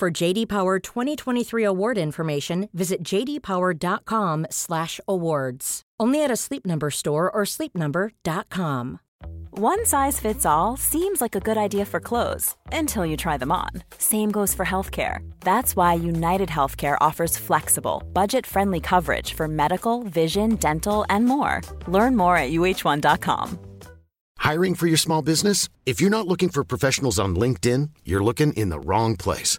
For JD Power 2023 award information, visit jdpower.com/awards. Only at a Sleep Number store or sleepnumber.com. One size fits all seems like a good idea for clothes until you try them on. Same goes for healthcare. That's why United Healthcare offers flexible, budget friendly coverage for medical, vision, dental, and more. Learn more at uh1.com. Hiring for your small business? If you're not looking for professionals on LinkedIn, you're looking in the wrong place.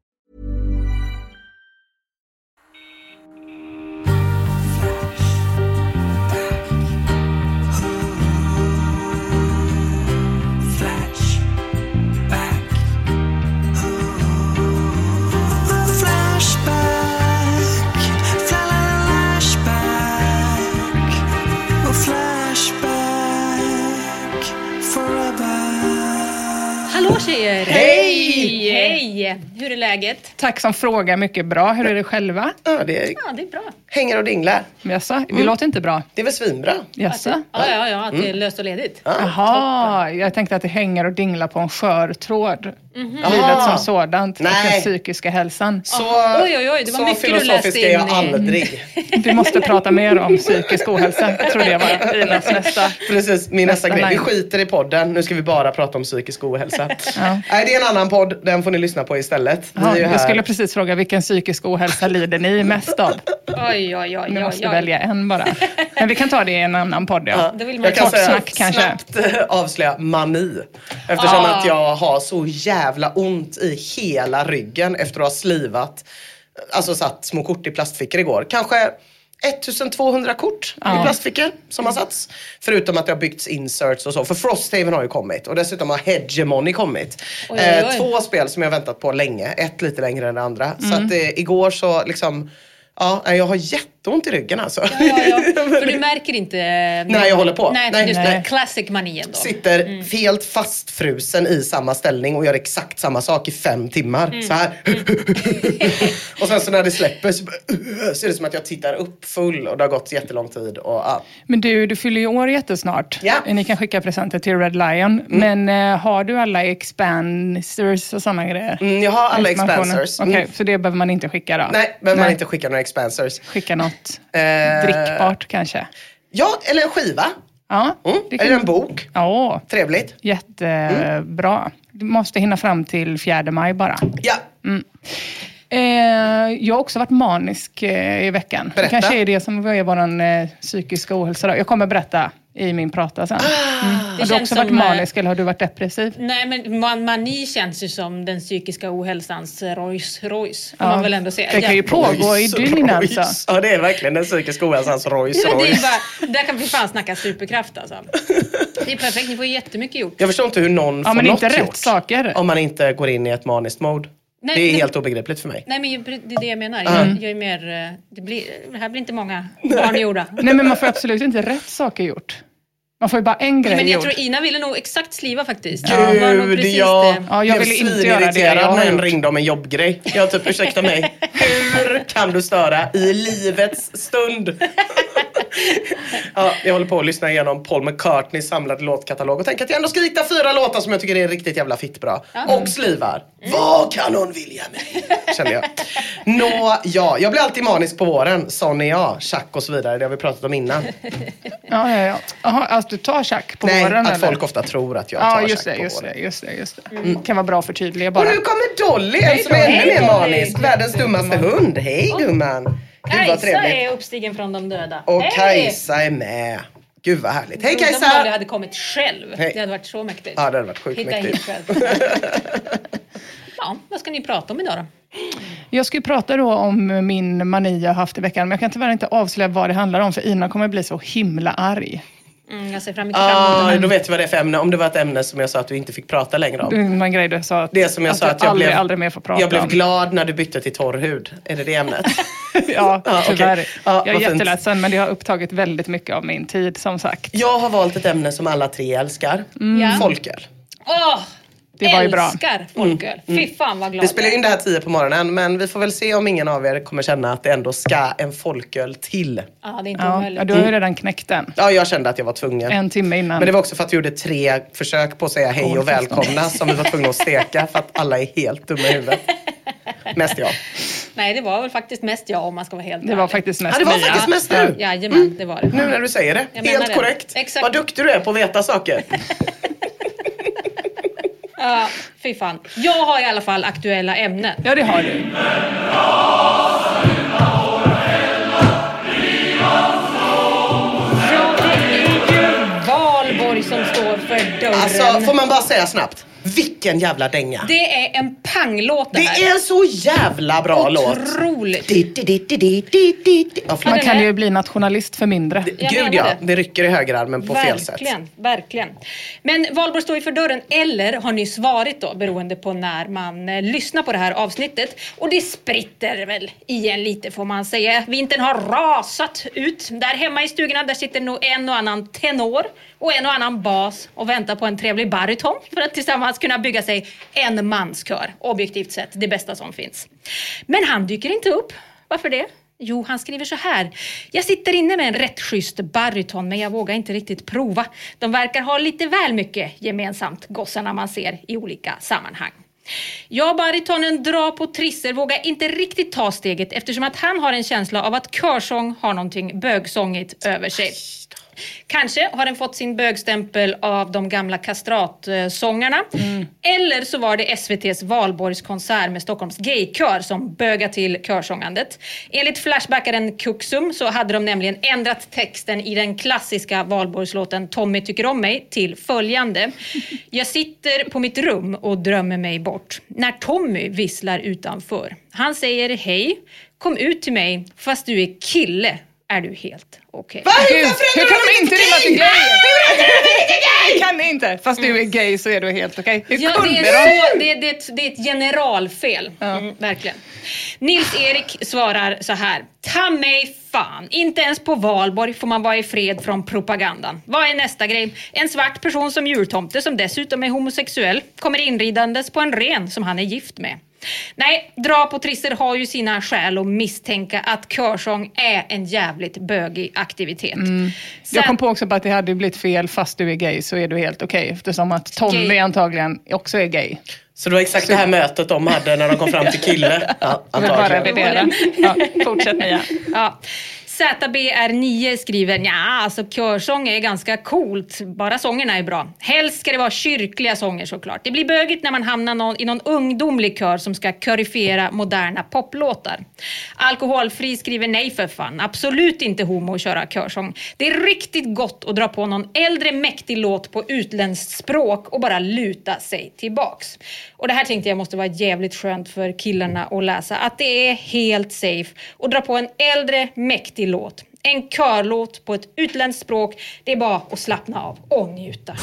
Tjejer! Hej! Hej! Hur är läget? Tack som frågar, mycket bra. Hur är det själva? Ja, det är, Ja, det är bra. hänger och dinglar. Jaså, vi låter inte bra. Det är väl svinbra? Jaså? Ja, ja, ja, att det är löst och ledigt. Jaha, jag tänkte att det hänger och dinglar på en skör tråd. Livet Jaha. som sådant och den psykiska hälsan. Så, Oj, oj, oj, det var så mycket du filosofisk läste är jag aldrig. Vi måste prata mer om psykisk ohälsa. Jag tror det var Inas nästa. Precis, min nästa, Nästa grej. Vi skiter i podden, nu ska vi bara prata om psykisk ohälsa. Ja. Nej, det är en annan podd, den får ni lyssna på istället. Ja, är ju jag skulle precis fråga vilken psykisk ohälsa lider ni mest av? Oj, oj, oj, Ni oj, måste oj. välja en bara. Men vi kan ta det i en annan podd. Ja. Ja, Då vill man jag kan säga, snack kanske. snabbt eh, avslöja mani. Eftersom Ah. att jag har så jävla ont i hela ryggen efter att ha slivat, alltså satt små kort i plastfickor igår. Kanske 1200 kort i Ja. plastfickor som har satts. Förutom att det har byggts inserts och så. För Frosthaven har ju kommit och dessutom har Hegemony kommit. Oj, oj, oj. Eh, två spel som jag väntat på länge. Ett lite längre än det andra. Mm. Så att eh, igår så liksom, ja, jag har jätteont i ryggen alltså. Ja, ja, ja. För du märker inte... Nej, jag håller på. Nej, Nej, just nej. Classic manien då. Sitter Mm. helt fastfrusen i samma ställning och gör exakt samma sak i fem timmar. Mm. Så här. och sen så när det släpper så, bara- så är det som att jag tittar upp full och det har gått jättelång tid. Och, ja. Men du, du fyller ju år jättesnart. Ja. Ni kan skicka presenter till Red Lion. Men eh, har du alla expansers och sådana grejer? Mm, jag har alla expansers. Okej, Mm. så det behöver man inte skicka då? Nej, behöver man inte skicka några expansers. Skicka något Eh, drickbart kanske? Ja, eller en skiva. Ja, Mm. kan- Eller en bok. Ja, Trevligt. jättebra. Du måste hinna fram till 4 maj bara. Ja, Eh, jag har också varit manisk eh, i veckan. Berätta. Det kanske är det som är vår eh, psykiska ohälsa. Då. Jag kommer berätta i min prata sen. Mm. Har du känns också varit som, eh, manisk eller har du varit depressiv? Nej, men man, mani känns ju som den psykiska ohälsans Rolls Royce. Kan Ja. man väl ändå säga. Det kan ju pågå i Royce dygn Royce. alltså. Ja, det är verkligen den psykiska ohälsans Rolls Royce. bara, där kan vi fan snacka superkraft alltså. Det är perfekt, ni får jättemycket gjort. Jag förstår inte hur någon Ja, får men något inte rätt gjort. saker. Om man inte går in i ett maniskt mode. Nej, det är nej. helt obegripligt för mig. Nej men det är det jag menar. Jag, jag är mer, eh, det, blir, det här blir inte många barn gjorda. Nej, men man får absolut inte rätt saker gjort. Man får ju bara en grej Men jag gjord. tror Ina ville nog exakt sliva faktiskt. Nog Gud, precis jag det. Ja, jag ville inte göra det jag när en ringde om en jobbgrej. Jag typ, ursäkta mig, hur kan du störa i livets stund? ja, jag håller på att lyssna igenom Paul McCartneys samlade låtkatalog och tänker att jag ändå ska hitta fyra låtar som jag tycker är riktigt jävla fittbra. Och slivar. Vad kan hon vilja mig? Kände jag. Nå, ja, jag blir alltid manisk på våren. Sån är jag. Schack och så vidare, det har vi pratat om innan. Ja, ja, ja. Jaha, alltså du tar tjack på Nej, våren att eller? folk ofta tror att jag Ja, tar just schack det, på just våren. det, just det, just det. Kan vara bra att förtydliga bara. Och nu kommer Dolly, en som är ännu mer manisk. Världens dummaste hund. Hej gumman. Gud vad Kajsa trevligt. är uppstigen från de döda. Och Hej! Kajsa är med. Gud vad härligt. Hej om Kajsa! Dolly hade kommit själv. Hej. Det hade varit så mäktigt. Ja, det hade varit sjukt Hitta mäktigt. hit själv. ja, vad ska ni prata om idag då? Jag ska ju prata då om min mani jag haft i veckan, men jag kan tyvärr inte avslöja vad det handlar om, för Ina kommer bli så himla arg. Mm, jag ser fram emot Ah, det. då vet vi vad det är för ämne. Om det var ett ämne som jag sa att du inte fick prata längre om. Det var en grej du sa, att, Det som jag att sa att jag aldrig, blev, aldrig mer får prata jag blev om. glad när du bytte till torr hud. Är det det ämnet? ja, Ja, okej. tyvärr. Ja, jag är jätteledsen, men det har upptagit väldigt mycket av min tid, som sagt. Jag har valt ett ämne som alla tre älskar. Ja. Folköl. Åh! Det var ju bra. Älskar folköl. Fy fan vad glad Vi spelar in det här tio på morgonen men vi får väl se om ingen av er kommer känna att det ändå ska en folköl till. Ja, det är inte Ja, omöjligt. ja, du har ju redan knäckt den. Ja, jag kände att jag var tvungen. En timme innan. Men det var också för att vi gjorde tre försök på att säga hej och välkomna som vi var tvungna att steka för att alla är helt dumma i huvudet. Mest jag. Nej, det var väl faktiskt mest jag om man ska vara helt Det var ärlig. faktiskt mest Ja, det var faktiskt mest du. Jajamän, det var det. Nu när du säger det. Jag Helt det. korrekt. Exakt. Vad duktig du är på att veta saker. Ja, fy fan. Jag har i alla fall aktuella ämnen. Ja, det har du. Ja, det är ju Valborg som står för dörren. Alltså, får man bara säga snabbt. Vilken jävla dänga. Det, Det är en panglåt det här. är en så jävla bra låt. Otroligt. Di. Ja, Man kan ju bli nationalist för mindre. Jag Gud ja, det. det rycker i högerarmen på fel sätt. Verkligen, verkligen. Men Valborg står ju för dörren, eller har nyss varit då, beroende på när man eh, lyssnar på det här avsnittet. Och det spritter väl igen lite får man säga. Vintern har rasat ut. Där hemma i stugorna där sitter nog en och annan tenor och en och annan bas och väntar på en trevlig bariton för att tillsammans kunna bygga sig en manskör. Objektivt sett det bästa som finns. Men han dyker inte upp. Varför det? Jo, han skriver så här. Jag sitter inne med en rätt schysst baryton, men jag vågar inte riktigt prova. De verkar ha lite väl mycket gemensamt, gossarna man ser i olika sammanhang. Jag, baritonen, drar på trisser, vågar inte riktigt ta steget eftersom att han har en känsla av att körsång har någonting bögsångigt över sig. Kanske har den fått sin bögstämpel av de gamla kastratsångarna. Eller så var det SVTs valborgskonsert med Stockholms gaykör som bögade till körsångandet. Enligt Flashbackaren Kuxum så hade de nämligen ändrat texten i den klassiska valborgslåten Tommy tycker om mig till följande. Jag sitter på mitt rum och drömmer mig bort när Tommy visslar utanför. Han säger hej, kom ut till mig, fast du är kille är du helt okej. Hur, Gud, hur kan du de inte rimma till gay? Det kan ni inte. Fast du är gay så är du helt okej. Hur Ja, det, är så, det, är- det, är ett- det är ett generalfel. Mm, verkligen. Nils-Erik svarar så här. Ta mig fan, inte ens på valborg får man vara i fred från propagandan. Vad är nästa grej? En svart person som jultomte som dessutom är homosexuell kommer inridandes på en ren som han är gift med. Nej, dra på trisser har ju sina skäl att misstänka att körsång är en jävligt bögig aktivitet. Sen- Jag kom på också på att det hade blivit fel fast du är gay så är du helt okej. eftersom att Tommy Gay. antagligen också är gay. Så det var exakt det här mötet de hade när de kom fram till kille. Ja, Jag bara antagligen. revidera. Ja, fortsätt Mia. Ja. ZBR9 skriver ja, alltså körsång är ganska coolt, bara sångerna är bra. Helst ska det vara kyrkliga sånger såklart. Det blir bögigt när man hamnar någon, i någon ungdomlig kör som ska körifiera moderna poplåtar. Alkoholfri skriver nej för fan, absolut inte homo att köra körsång. Det är riktigt gott att dra på någon äldre mäktig låt på utländskt språk och bara luta sig tillbaks. Och det här tänkte jag måste vara jävligt skönt för killarna att läsa, att det är helt safe att dra på en äldre mäktig låt. En körlåt på ett utländskt språk. Det är bara att slappna av och njuta.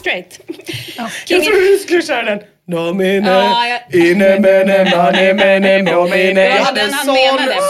Straight. Jag trodde du skulle köra den. Nomine, Ja, jag- inne mene, mane mene, momine. Jag hade en sån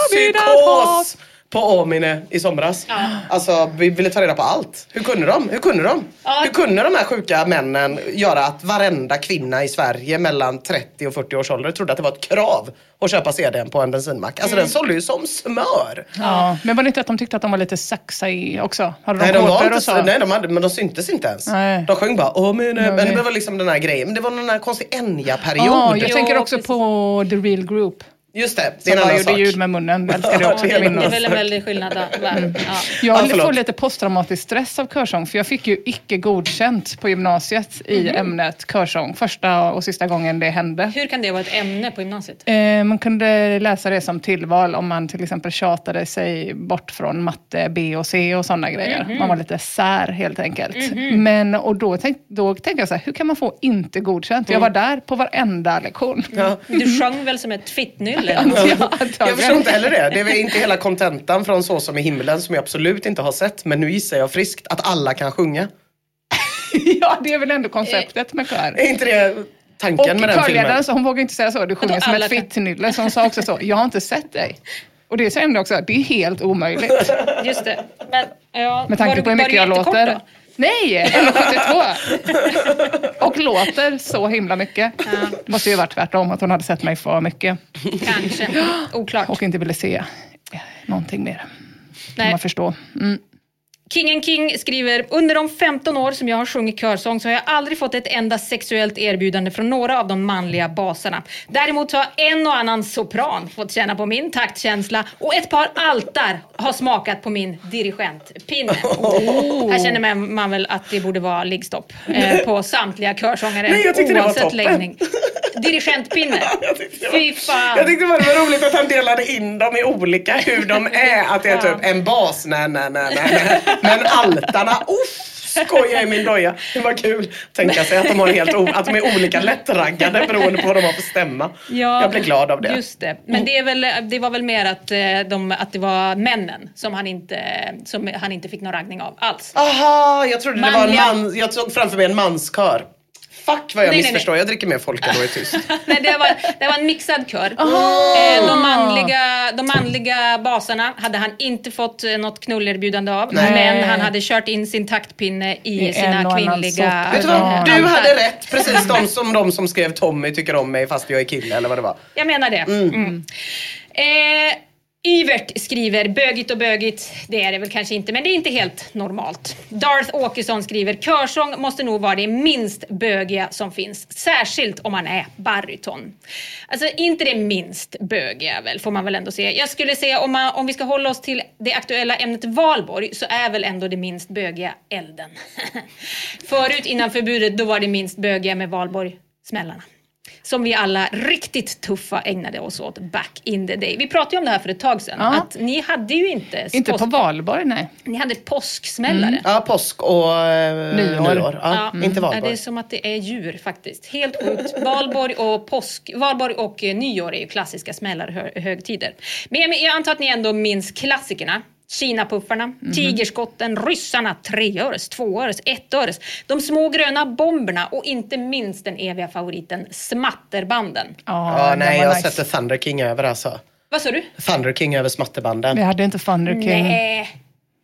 psykos på Åmine i somras. Alltså, vi ville ta reda på allt. Hur kunde de? Hur kunde de? Ja. Hur kunde de här sjuka männen göra att varenda kvinna i Sverige mellan 30 och 40 års ålder trodde att det var ett krav att köpa CDn på en bensinmack? Alltså den sålde ju som smör. Ja, men var det inte att de tyckte att de var lite sexy också? Hade de Nej, de var inte så, nej de hade, men de syntes inte ens. Nej. De sjöng bara åh men, det var liksom den här grejen. Men det var någon här konstig Enya-period. Ja, jag Jo, tänker också precis. på The Real Group. Just det, det är en annan gjorde sak. ljud med munnen. Det jag Ja, också det är Det väl en väldig skillnad? Mm. Ja. Jag Ja, håller förlåt. på lite posttraumatisk stress av körsång, för jag fick ju icke godkänt på gymnasiet i Mhm. ämnet körsång. Första och sista gången det hände. Hur kan det vara ett ämne på gymnasiet? Eh, man kunde läsa det som tillval om man till exempel tjatade sig bort från matte B och C och sådana grejer. Mhm. Man var lite sär helt enkelt. Men, och då, tänk, då tänkte jag så här, hur kan man få inte godkänt? Jag Mm. var där på varenda lektion. Ja. Du sjöng väl som ett fittnylle? Något? Ja, Jag förstår inte heller det. Det är väl inte hela kontentan från Så som i himlen som jag absolut inte har sett. Men nu gissar jag friskt att alla kan sjunga. ja, det är väl ändå konceptet med kör. Är inte det tanken Och med den körledaren, filmen? så hon vågar inte säga så, du sjunger som ett fittnylle. Så hon sa också så, jag har inte sett dig. Och det säger hon också, det är helt omöjligt. Just det. Men, ja, Med tanke var på hur mycket jag låter. då? Nej, 1,72. Och låter så himla mycket. Det måste ju varit tvärtom, att hon hade sett mig för mycket. Kanske. Oklart. Och inte ville se någonting mer. Kan Nej. man förstå. Mm. Kingen King skriver, under de 15 år som jag har sjungit körsång så har jag aldrig fått ett enda sexuellt erbjudande från några av de manliga basarna. Däremot har en och annan sopran fått känna på min taktkänsla och ett par altar har smakat på min dirigentpinne. Här känner man, väl att det borde vara liggstopp eh, på samtliga körsångare Nej, jag tyckte det var oavsett toppen. läggning. Dirigentpinne. Jag tyckte det var- Fy fan. Jag tyckte bara det var roligt att han delade in dem i olika hur de är. Att det är typ en bas, nej, nej, nej, nej. Men altarna, uff, skoja i min doja. Det var kul. Tänka sig att de, har helt att de är olika lättraggade beroende på vad de har för stämma. Ja, jag blev glad av det. Just det. Men det, är väl, det var väl mer att, eh, de, att det var männen som han inte, som han inte fick någon raggning av alls. Aha, jag trodde det var en Manliga- man, jag såg framför mig en manskör. Fuck vad jag Nej, nej, missförstår. Jag dricker mer folköl och är tyst. Nej, det, var, det var en mixad kör. Eh, De manliga, de manliga basarna hade han inte fått eh, något knullerbjudande av. Nej. Men han hade kört in sin taktpinne i, I sina kvinnliga... Vet du vad? Du hade rätt. Precis de som, de som skrev Tommy tycker om mig fast jag är kille eller vad det var. Jag menar det. Mm. Eh, Yvert skriver, bögigt och bögigt, det är det väl kanske inte, men det är inte helt normalt. Darth Åkesson skriver, körsång måste nog vara det minst bögiga som finns, särskilt om man är baryton. Alltså inte det minst bögiga väl, får man väl ändå säga. Jag skulle säga om, man, om vi ska hålla oss till det aktuella ämnet valborg så är väl ändå det minst bögiga elden. Förut innan förbudet, då var det minst bögiga med valborg smällarna. Som vi alla riktigt tuffa ägnade oss åt back in the day. Vi pratade ju om det här för ett tag sedan. Ja. Att ni hade ju inte... Inte på valborg, nej. Ni hade påsksmällare. Ja, påsk och eh, Nyår. nyår. Ja, Inte Ja, valborg. det är som att det är djur faktiskt. Helt sjukt. Valborg och, påsk, Valborg och eh, nyår är ju klassiska smällarhögtider. Men jag antar att ni ändå minns klassikerna. Kinapuffarna, Mhm. tigerskotten, ryssarna, treöres, tvåöres, ettöres, de små gröna bomberna och inte minst den eviga favoriten smatterbanden. Ja, den nej, jag nice. sätter Thunder King över alltså. Vad sa du? Thunder King över smatterbanden. Vi hade inte Thunder King. Nej.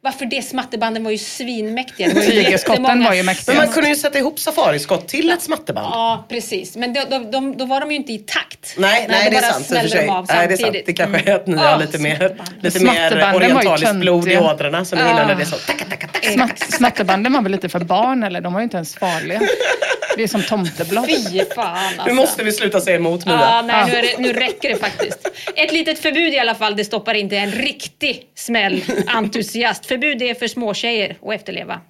Varför det? Smatterbanden var ju svinmäktiga. Det var ju Tigerskotten jättemånga- var ju mäktiga. Men man kunde ju sätta ihop safariskott till ett smatterband. Ja, precis. Men då, då, då, då var de ju inte i takt. Nej, nej, det är sant de av Nej, det är sant. samtidigt. Det kanske Mm. är att ni Ja, har lite mer, lite var orientaliskt blod i ådrorna. Så nu innan är det så. Tacka, tacka, tacka. Smatt, smatterbanden var väl lite för barn, eller? De var ju inte ens farliga. Det är som tomteblad. Fy fan alltså. Nu måste vi sluta säga emot Mia. Ja, nej, nu, är det, nu räcker det faktiskt. Ett litet förbud i alla fall, det stoppar inte en riktig smällentusiast. Förbud är för småtjejer att efterleva.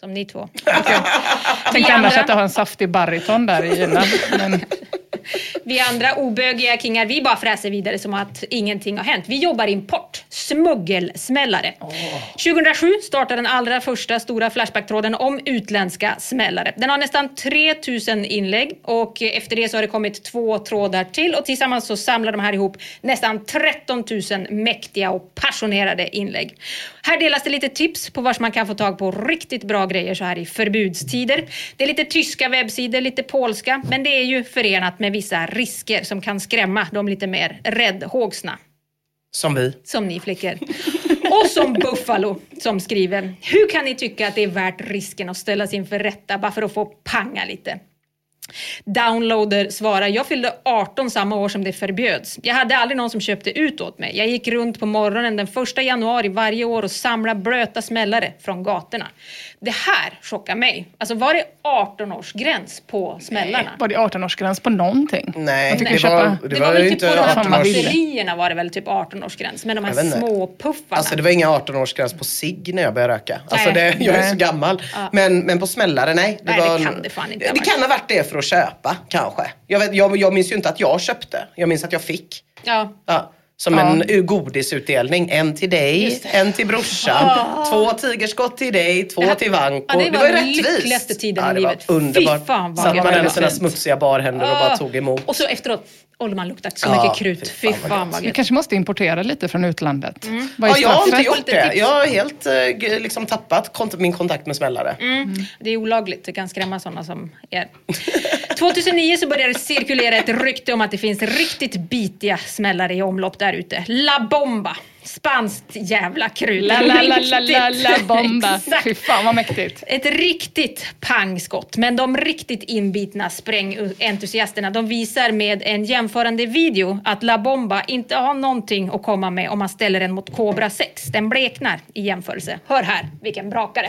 Som ni två. Tänk Vi annars att du har en saftig baryton där i Gina. Men Vi andra obögiga kingar, vi bara fräser vidare som att ingenting har hänt. Vi jobbar import. Smuggelsmällare. 2007 startade den allra första stora Flashback-tråden om utländska smällare. Den har nästan 3000 inlägg och efter det så har det kommit två trådar till och tillsammans så samlar de här ihop nästan 13 000 mäktiga och passionerade inlägg. Här delas det lite tips på var man kan få tag på riktigt bra grejer så här i förbudstider. Det är lite tyska webbsidor, lite polska, men det är ju förenat med vissa risker som kan skrämma de lite mer räddhågsna Som vi. som ni flickor. Och som Buffalo som skriver, hur kan ni tycka att det är värt risken att ställas inför rätta bara för att få panga lite? Downloader svarar, jag fyllde 18 samma år som det förbjöds. Jag hade aldrig någon som köpte ut åt mig. Jag gick runt på morgonen den första januari varje år och samlade blöta smällare från gatorna. Det här chockar mig. Alltså var det 18-årsgräns på smällarna? Var det 18-årsgräns på någonting? Nej, Man fick det köpa- var, det Det var var ju väl typ på de här 18 års... pizzerierna var det väl typ 18-årsgräns. Men de här vet inte. småpuffarna. Alltså det var inga 18-årsgräns på cigg när jag började röka. Alltså Nej. det, jag är Nej. så gammal. Men, men på smällare, nej. Nej, det var, kan det fan inte ha Det varit. kan ha varit det för att köpa, kanske. Jag, vet, jag, jag minns ju inte att jag köpte. Jag minns att jag fick. ja. Ja, som Ja. en godisutdelning. En till dig, en till brorsan. Två tigerskott till dig, två Ja. till Vanko. Ja, det var var ju den rättvist. lyckligaste tiden ja, i det var livet. Underbart. Fy fan, vad Satt man där med sina smutsiga barhänder och bara tog emot. Och så efteråt, oh, man luktar så Ja, mycket krut. fy fan vad fan vad Vi gött. kanske måste importera lite från utlandet. Vad är Ja, jag har inte gjort det. Jag har helt eh, liksom tappat kont- min kontakt med smällare. Det är olagligt, det kan skrämma sådana som er. 2009 så började det cirkulera ett rykte om att det finns riktigt bitiga smällare i omlopp där ute. La Bomba. Spanskt jävla krut. La la la la la la bomba. Fy fan vad mäktigt. Ett riktigt pangskott, men de riktigt inbitna sprängentusiasterna de visar med en jämförande video att La Bomba inte har någonting att komma med om man ställer den mot Cobra 6. Den bleknar i jämförelse. Hör här, vilken brakare!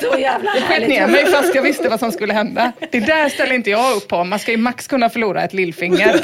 Så jävla härligt! ner mig fast jag visste vad som skulle hända. Det där ställer inte jag upp på. Man ska ju max kunna förlora ett lillfinger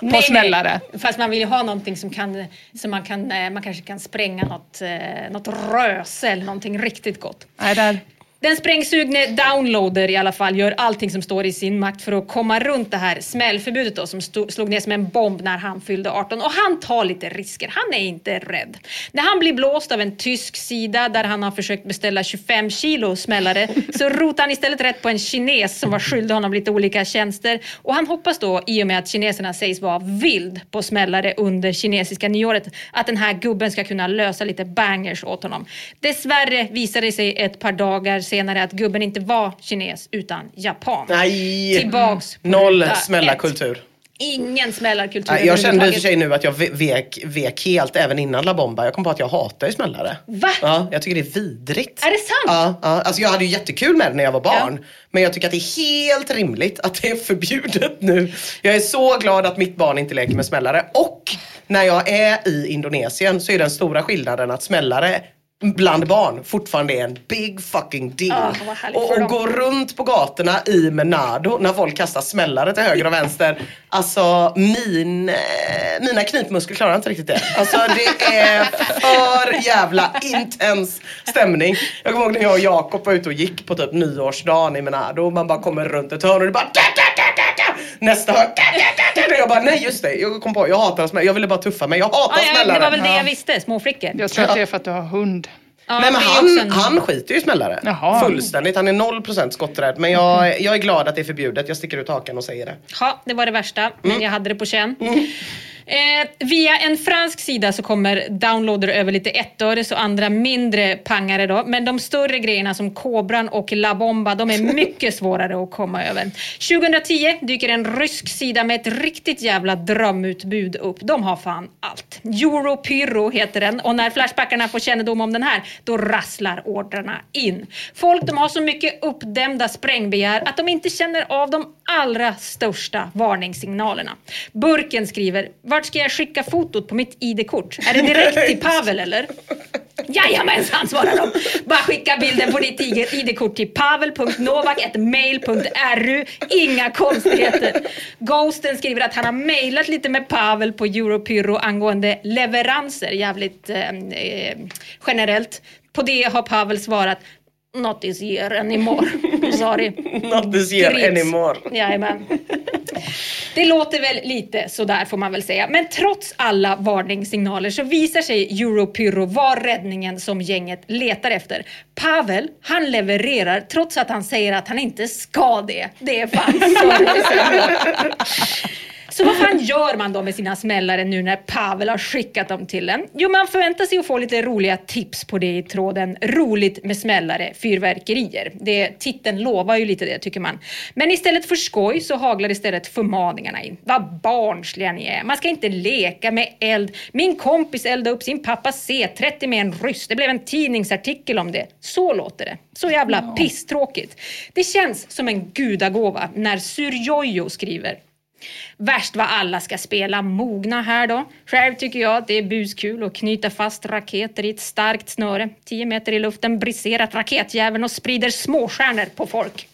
på Nej, smällare. nej. Fast man vill ju ha någonting som kan, som man kan, eh, man kanske kan spränga något, eh, något röse eller någonting riktigt gott. Nej, där. Den sprängsugne downloader i alla fall gör allting som står i sin makt för att komma runt det här smällförbudet då, som stod, slog ner som en bomb när han fyllde 18. Och han tar lite risker, han är inte rädd. När han blir blåst av en tysk sida där han har försökt beställa 25 kilo smällare så rotar han istället rätt på en kines som var skyldig honom lite olika tjänster. Och han hoppas då, i och med att kineserna sägs vara vild på smällare under kinesiska nyåret, att den här gubben ska kunna lösa lite bangers åt honom. Dessvärre visade det sig ett par dagar senare att gubben inte var kines utan japan. Nej! Tillbaks på Noll smällarkultur. Ingen smällarkultur Nej, jag kände i och för sig nu att jag ve- vek, vek helt även innan La Bomba. Jag kom på att jag hatar ju smällare. Va? Ja, jag tycker det är vidrigt. Är det sant? Ja, ja. Alltså jag hade ju jättekul med det när jag var barn. Men jag tycker att det är helt rimligt att det är förbjudet nu. Jag är så glad att mitt barn inte leker med smällare. Och när jag är i Indonesien så är den stora skillnaden att smällare bland barn fortfarande är en big fucking deal. Härligt och och gå runt på gatorna i Menado när folk kastar smällare till höger och vänster. Alltså min, eh, mina knipmuskler klarar inte riktigt det. Alltså det är för jävla intens stämning. Jag kommer ihåg när jag och Jakob var ute och gick på typ nyårsdagen i Menado och man bara kommer runt ett hörn och det bara da, da, da, da, da. Nästa hörn. Jag bara nej just det, jag kom på, jag hatar smällare. Jag ville bara tuffa mig. Jag hatar Ah, ja, smällare. det var väl det jag visste, småflickor. Jag tror att det är för att du har hund. Ja, Nej men han, en- han skiter ju i smällare. Jaha. Fullständigt. Han är 0% skotträdd. Men jag, jag är glad att det är förbjudet. Jag sticker ut hakan och säger det. Ja, det var det värsta, men Mm. jag hade det på känn. Eh, via en fransk sida så kommer downloader över lite ettöres och andra mindre pangare då. Men de större grejerna som Kobran och La Bomba, de är mycket svårare att komma över. 2010 dyker en rysk sida med ett riktigt jävla drömutbud upp. De har fan allt. Europyro heter den och när Flashbackarna får kännedom om den här, då rasslar ordrarna in. Folk de har så mycket uppdämda sprängbegär att de inte känner av de allra största varningssignalerna. Burken skriver, vart ska jag skicka fotot på mitt ID-kort? Är det direkt till Pavel eller? Jajamensan svarar de. Bara skicka bilden på ditt ID-kort till pavel.novak.mail.ru. Inga konstigheter. Ghosten skriver att han har mejlat lite med Pavel på Europyro angående leveranser. Jävligt eh, eh generellt. På det har Pavel svarat Not this year anymore. Sorry. Not this year Grips. anymore. Jajamän. Det låter väl lite sådär får man väl säga. Men trots alla varningssignaler så visar sig Europyro vara räddningen som gänget letar efter. Pavel, han levererar trots att han säger att han inte ska det. Det är fan sorgligt. Så vad fan gör man då med sina smällare nu när Pavel har skickat dem till en? Jo, man förväntar sig att få lite roliga tips på det i tråden Roligt med smällare, fyrverkerier. Det, titeln lovar ju lite det tycker man. Men istället för skoj så haglar istället förmaningarna in. Vad barnsliga ni är. Man ska inte leka med eld. Min kompis eldade upp sin pappa C30 med en ryss. Det blev en tidningsartikel om det. Så låter det. Så jävla pisstråkigt. Det känns som en gudagåva när Syrjojo skriver Värst vad alla ska spela mogna här då. Själv tycker jag att det är buskul att knyta fast raketer i ett starkt snöre. 10 meter i luften briserar raketjäveln och sprider småstjärnor på folk.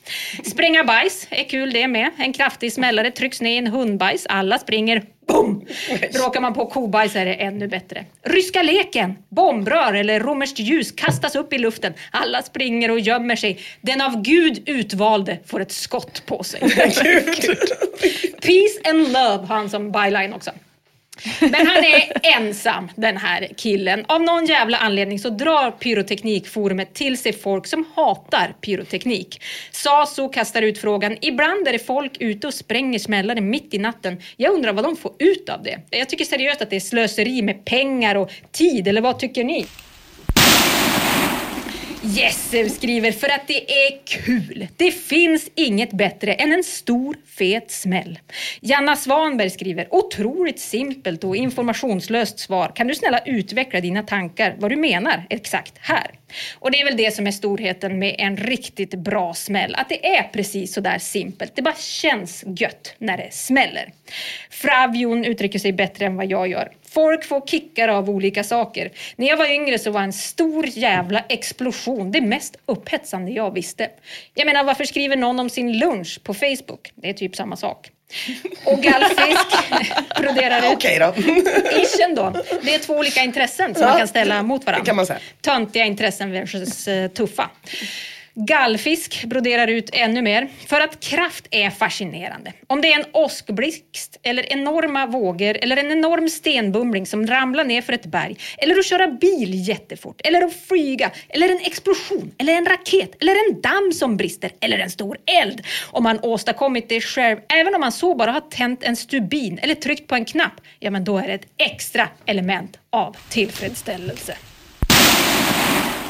Spränga bajs är kul det med. En kraftig smällare trycks ner i en hundbajs. Alla springer Boom! Råkar man på kobajs är det ännu bättre. Ryska leken! Bombrör eller romerskt ljus kastas upp i luften. Alla springer och gömmer sig. Den av Gud utvalde får ett skott på sig. Peace and love har han som byline också. Men han är ensam den här killen. Av någon jävla anledning så drar pyroteknikforumet till sig folk som hatar pyroteknik. Saso kastar ut frågan. Ibland är det folk ute och spränger smällare mitt i natten. Jag undrar vad de får ut av det. Jag tycker seriöst att det är slöseri med pengar och tid, eller vad tycker ni? Jesse skriver för att det är kul. Det finns inget bättre än en stor fet smäll. Janna Svanberg skriver otroligt simpelt och informationslöst svar. Kan du snälla utveckla dina tankar vad du menar exakt här? Och det är väl det som är storheten med en riktigt bra smäll. Att det är precis så där simpelt. Det bara känns gött när det smäller. Fravion uttrycker sig bättre än vad jag gör. Folk får kickar av olika saker. När jag var yngre så var en stor jävla explosion det mest upphetsande jag visste. Jag menar, varför skriver någon om sin lunch på Facebook? Det är typ samma sak. Och gallfisk broderar ut Okej då. ischen då. Det är två olika intressen som Ja, man kan ställa mot varandra. det kan man säga. Töntiga intressen versus eh, tuffa. Gallfisk broderar ut ännu mer, för att kraft är fascinerande. Om det är en åskblixt, eller enorma vågor, eller en enorm stenbumling som ramlar ner för ett berg, eller att köra bil jättefort, eller att flyga, eller en explosion, eller en raket, eller en damm som brister, eller en stor eld. Om man åstadkommit det själv, även om man så bara har tänt en stubin eller tryckt på en knapp, ja men då är det ett extra element av tillfredsställelse.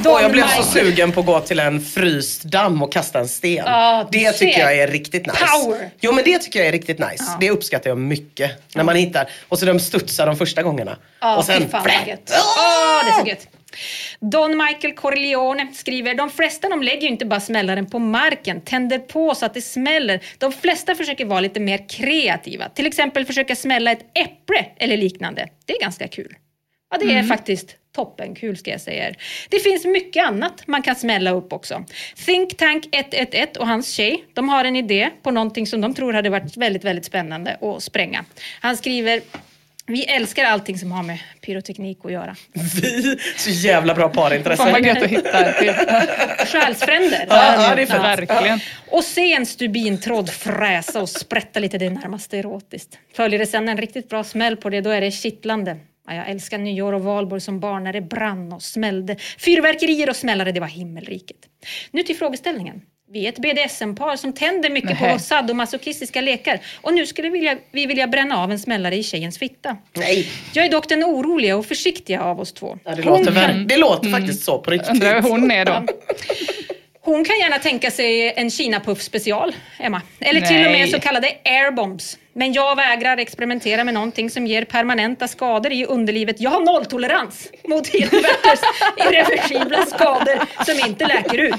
Och jag blev så sugen på att gå till en fryst damm och kasta en sten. Du det tycker ser. jag är riktigt nice. Power. Jo men det tycker jag är riktigt nice. Det uppskattar jag mycket. När man hittar, och så de studsar de första gångerna. Ja, och sen, fan vad gött. Det är så gött. Don Michael Corleone skriver, de flesta de lägger ju inte bara smällaren på marken, tänder på så att det smäller. De flesta försöker vara lite mer kreativa. Till exempel försöka smälla ett äpple eller liknande. Det är ganska kul. Ja, det är faktiskt toppenkul ska jag säga er. Det finns mycket annat man kan smälla upp också. Think Tank 111 och hans tjej, de har en idé på någonting som de tror hade varit väldigt, väldigt spännande att spränga. Han skriver vi älskar allting som har med pyroteknik att göra. Vi, så jävla bra parintresse. Fan vad gött att hitta. Själsfränder. Ja, ja, det är. Verkligen. Och se en stubintråd fräsa och sprätta lite, det är närmast erotiskt. Följer det sen en riktigt bra smäll på det, då är det kittlande. Ja, jag älskar nyår och valborg som barn när det brann och smällde. Fyrverkerier och smällare, det var himmelriket. Nu till frågeställningen. Vi är ett BDSM-par som tänder mycket Nähä. på sadomasochistiska lekar och nu skulle vi vilja, vi vilja bränna av en smällare i tjejens fitta. Nej, Jag är dock den oroliga och försiktiga av oss två. ja, det låter, ver- det låter faktiskt så på riktigt. Undrar hon är då. Hon kan gärna tänka sig en Kinapuff special, Emma. Eller till och med Nej. så kallade airbombs. Men jag vägrar experimentera med någonting som ger permanenta skador i underlivet. Jag har nolltolerans mot inverters irreversibla skador som inte läker ut.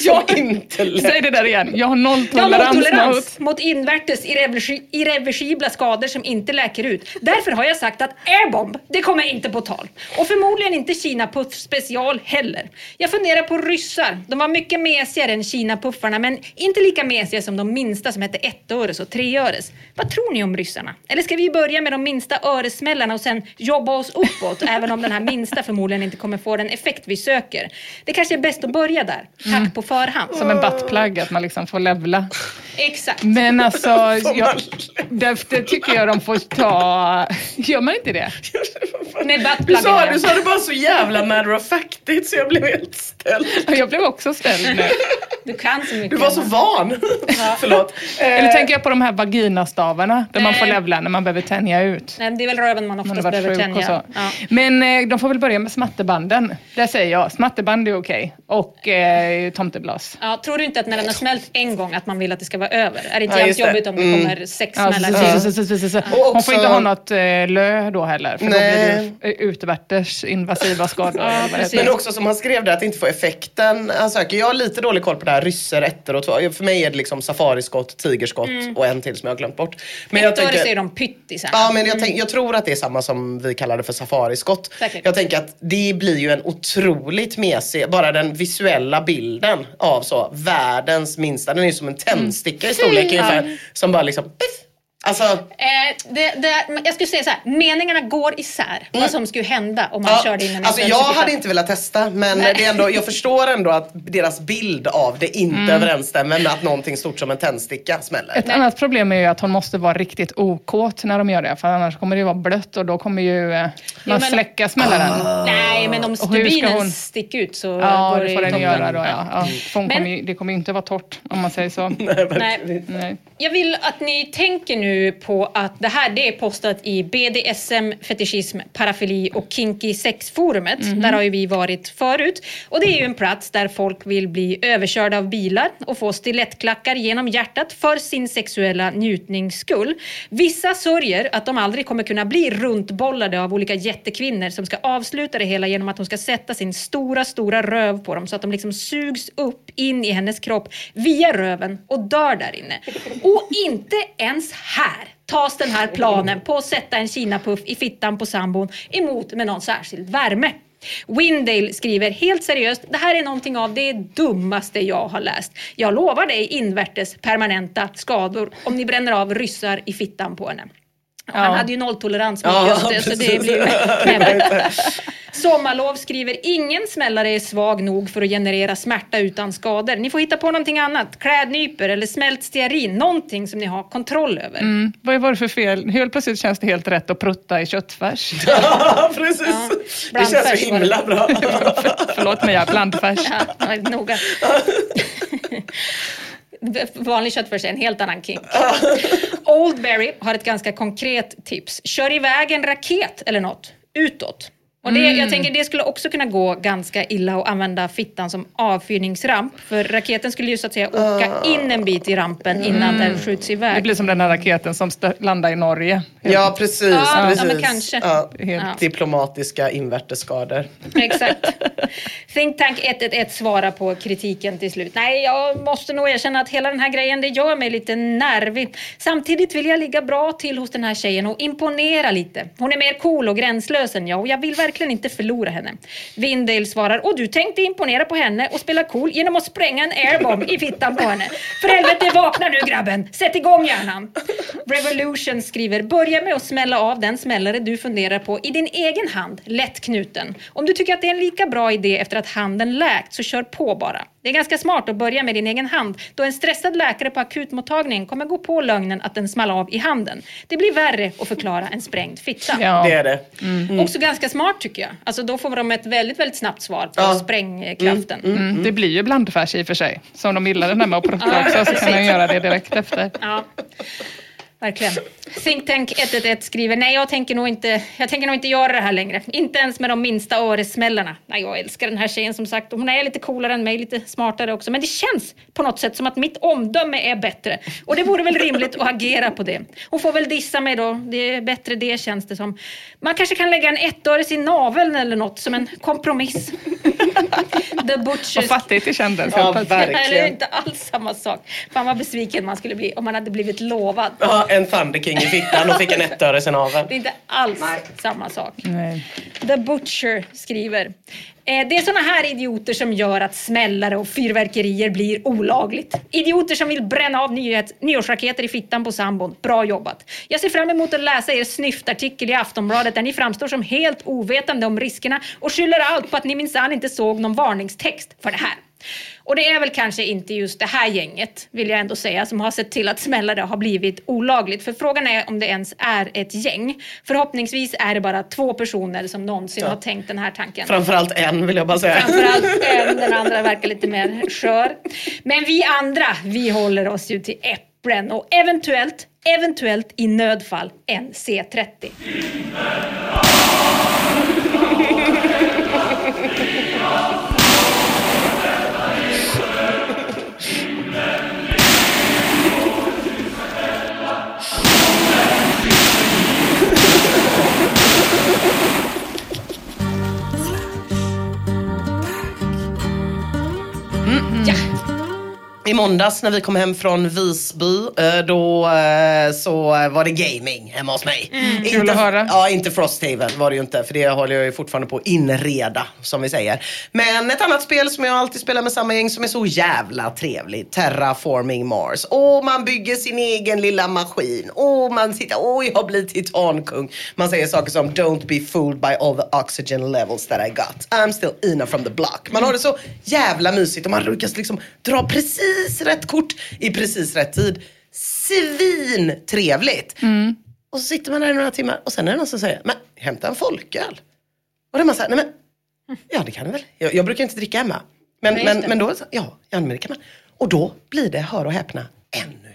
Jag inte lätt. Säg det där igen. Jag har Jag har nolltolerans nolltolerans mot... mot inverters irreversi- irreversibla skador som inte läker ut. Därför har jag sagt att airbomb, det kommer inte på tal. Och förmodligen inte Kina-puff special heller. Jag funderar på ryssar. De var mycket mesigare än Kina-puffarna men inte lika mesiga som de minsta som hette ettöres och treöres. Vad tror ni om ryssarna? Eller ska vi börja med de minsta öresmällarna och sen jobba oss uppåt även om den här minsta förmodligen inte kommer få den effekt vi söker? Det kanske är bäst att börja där. Tack på förhand. Som en buttplug, att man liksom får levla. Exakt. Men alltså, jag, det, det tycker jag de får ta... Gör man inte det? Med Du buttpluggen. sa, ja. du sa det bara så jävla matter of fact. Riktigt så jag blev helt ställd. Jag blev också ställd nu. Du kan så mycket. Du var så van. Förlåt. Eller Eh, tänker jag på de här vaginastavarna där man får Nej. levla när man behöver tänja ut. Nej, det är väl röven man Man oftast varit behöver tänja. Ja. Men eh, de får väl börja med smatterbanden. Där säger jag, smatterband är okej. Och eh, tomteblas. Ja, tror du inte att när den har smält en gång att man vill att det ska vara över? Är det inte Ja, det. jobbigt om det Mm. kommer sex Ja, smällar till? Och Hon får inte ha något eh, lö då heller, för då Nej. blir det utvärters invasiva skador. Ja. Men också som han skrev där att inte få effekten han söker. Jag har lite dålig koll på det här ryssor, ettor och två. För mig är det liksom safariskott, tigerskott och en till som jag har glömt bort. Men jag Ett öre tänker- säger de pyttisarna. Ja, men jag, tänk, jag tror att det är samma som vi kallar det för safariskott. Säkert. Jag tänker att det blir ju en otroligt mesig, bara den visuella bilden av så världens minsta, den är ju som en tändsticka i storlek ungefär. Som bara liksom, piff. Alltså, Eh, det, det, jag skulle säga så här, meningarna går isär vad som skulle hända om man ja, körde in en alltså jag hade inte velat testa men det är ändå, jag förstår ändå att deras bild av det inte överensstämmer med att någonting stort som en tändsticka smäller. Ett annat problem är ju att hon måste vara riktigt okåt när de gör det, för annars kommer det vara blött och då kommer ju eh, man men- släcka smällaren. Nej, men om stubinen hon- sticker ut så Ja, går det får ju den toppen. göra då. Ja. Ja, Men- kommer ju, det kommer ju inte vara torrt om man säger så. Nej. Nej. Jag vill att ni tänker nu på att det här det är postat i BDSM, fetischism, parafili och kinky sex-forumet. Där har ju vi varit förut. Och det är ju en plats där folk vill bli överkörda av bilar och få stilettklackar genom hjärtat för sin sexuella njutnings skull. Vissa sörjer att de aldrig kommer kunna bli runtbollade av olika jättekvinnor som ska avsluta det hela genom att de ska sätta sin stora, stora röv på dem så att de liksom sugs upp in i hennes kropp via röven och dör där inne. Och inte ens här tas den här planen på att sätta en kinapuff i fittan på sambon emot med någon särskild värme. Windale skriver helt seriöst, det här är någonting av det dummaste jag har läst. Jag lovar dig invärtes permanenta skador om ni bränner av ryssar i fittan på henne. Han Ja. hade ju nolltolerans mot Ja, just det, så det blir ju knäppt. Sommarlov skriver ingen smällare är svag nog för att generera smärta utan skador. Ni får hitta på någonting annat. Klädnypor eller smält stearin. Någonting som ni har kontroll över. Mm. Vad var det för fel? Helt plötsligt känns det helt rätt att prutta i köttfärs. Ja, precis. det känns så himla bra. Förlåt mig, jag är blandfärs. Ja, noga. Vanlig köttfärs är en helt annan kink. Oldberry har ett ganska konkret tips. Kör iväg en raket eller något utåt. Och det, Jag tänker det skulle också kunna gå ganska illa att använda fittan som avfyrningsramp. För raketen skulle ju så att säga åka in en bit i rampen innan den skjuts Det iväg. blir som den här raketen som landade i Norge. Ja, precis. Ja, ja, precis. men kanske. Ja, Helt. Ja. Diplomatiska invärtesskador. Exakt. Think Tank 111 svarar på kritiken till slut. Nej, jag måste nog erkänna att hela den här grejen det gör mig lite nervig. Samtidigt vill jag ligga bra till hos den här tjejen och imponera lite. Hon är mer cool och gränslös än jag och jag vill verkligen inte förlora henne. Vindale svarar, och du tänkte imponera på henne och spela cool genom att spränga en airbomb i fittan på henne. För helvete, vakna nu grabben! Sätt igång hjärnan! Revolution skriver, börja med att smälla av den smällare du funderar på i din egen hand, lätt knuten. Om du tycker att det är en lika bra idé efter att handen läkt, så kör på bara. Det är ganska smart att börja med din egen hand, då en stressad läkare på akutmottagningen kommer gå på lögnen att den small av i handen. Det blir värre att förklara en sprängd fitta. Ja. Det är det. Också ganska smart tycker jag. Alltså då får de ett väldigt, väldigt snabbt svar på Ja. sprängkraften. Mm, det blir ju blandfärs i och för sig. Så om de gillar den här med att prutta Ja, också så kan de göra det direkt efter. Ja. Verkligen. Think Tank 111 skriver, nej jag tänker, nog inte, jag tänker nog inte göra det här längre. Inte ens med de minsta öresmällarna. Nej, jag älskar den här tjejen som sagt. Hon är lite coolare än mig, lite smartare också. Men det känns på något sätt som att mitt omdöme är bättre. Och det vore väl rimligt att agera på det. Hon får väl dissa mig då. Det är bättre det känns det som. Man kanske kan lägga en ettöres i naveln eller något som en kompromiss. The Butchers Vad fattigt det kändes. Ja, verkligen. eller inte alls samma sak. Fan vad besviken man skulle bli om man hade blivit lovad. Ja, en Thunder King i fickan och fick en ettöre sen av Det är inte alls samma sak. Nej. The Butcher skriver. Eh, det är såna här idioter som gör att smällare och fyrverkerier blir olagligt. Idioter som vill bränna av nyhets, nyårsraketer i fittan på sambon. Bra jobbat. Jag ser fram emot att läsa er snyftartikel i Aftonbladet där ni framstår som helt ovetande om riskerna och skyller allt på att ni minsann inte såg någon varningstext för det här. Och det är väl kanske inte just det här gänget, vill jag ändå säga, som har sett till att smällare har blivit olagligt. För frågan är om det ens är ett gäng. Förhoppningsvis är det bara två personer som någonsin Ja. har tänkt den här tanken. Framförallt en vill jag bara säga. Framförallt en, den andra verkar lite mer skör. Men vi andra, vi håller oss ju till äpplen och eventuellt, eventuellt i nödfall en C30. I måndags när vi kom hem från Visby, eh, då eh, så var det gaming hemma hos mig. Inte, Kul att höra. Ja, inte Frosthaven var det ju inte, för det håller jag ju fortfarande på att inreda, som vi säger. Men ett annat spel som jag alltid spelar med samma gäng som är så jävla trevligt, Terraforming Mars. Och man bygger sin egen lilla maskin. Och man sitter, åh jag blir titankung. Man säger saker som don't be fooled by all the oxygen levels that I got. I'm still Ina from the block. Man har det så jävla mysigt och man lyckas liksom dra precis rätt kort i precis rätt tid. Svin trevligt. Och så sitter man där i några timmar och sen är det någon som säger, men hämta en folköl. Och då är man såhär, nej men, ja det kan du väl. Jag, jag brukar inte dricka hemma. Men, men, men då, så, ja, men det kan man. Och då blir det, hör och häpna, ännu.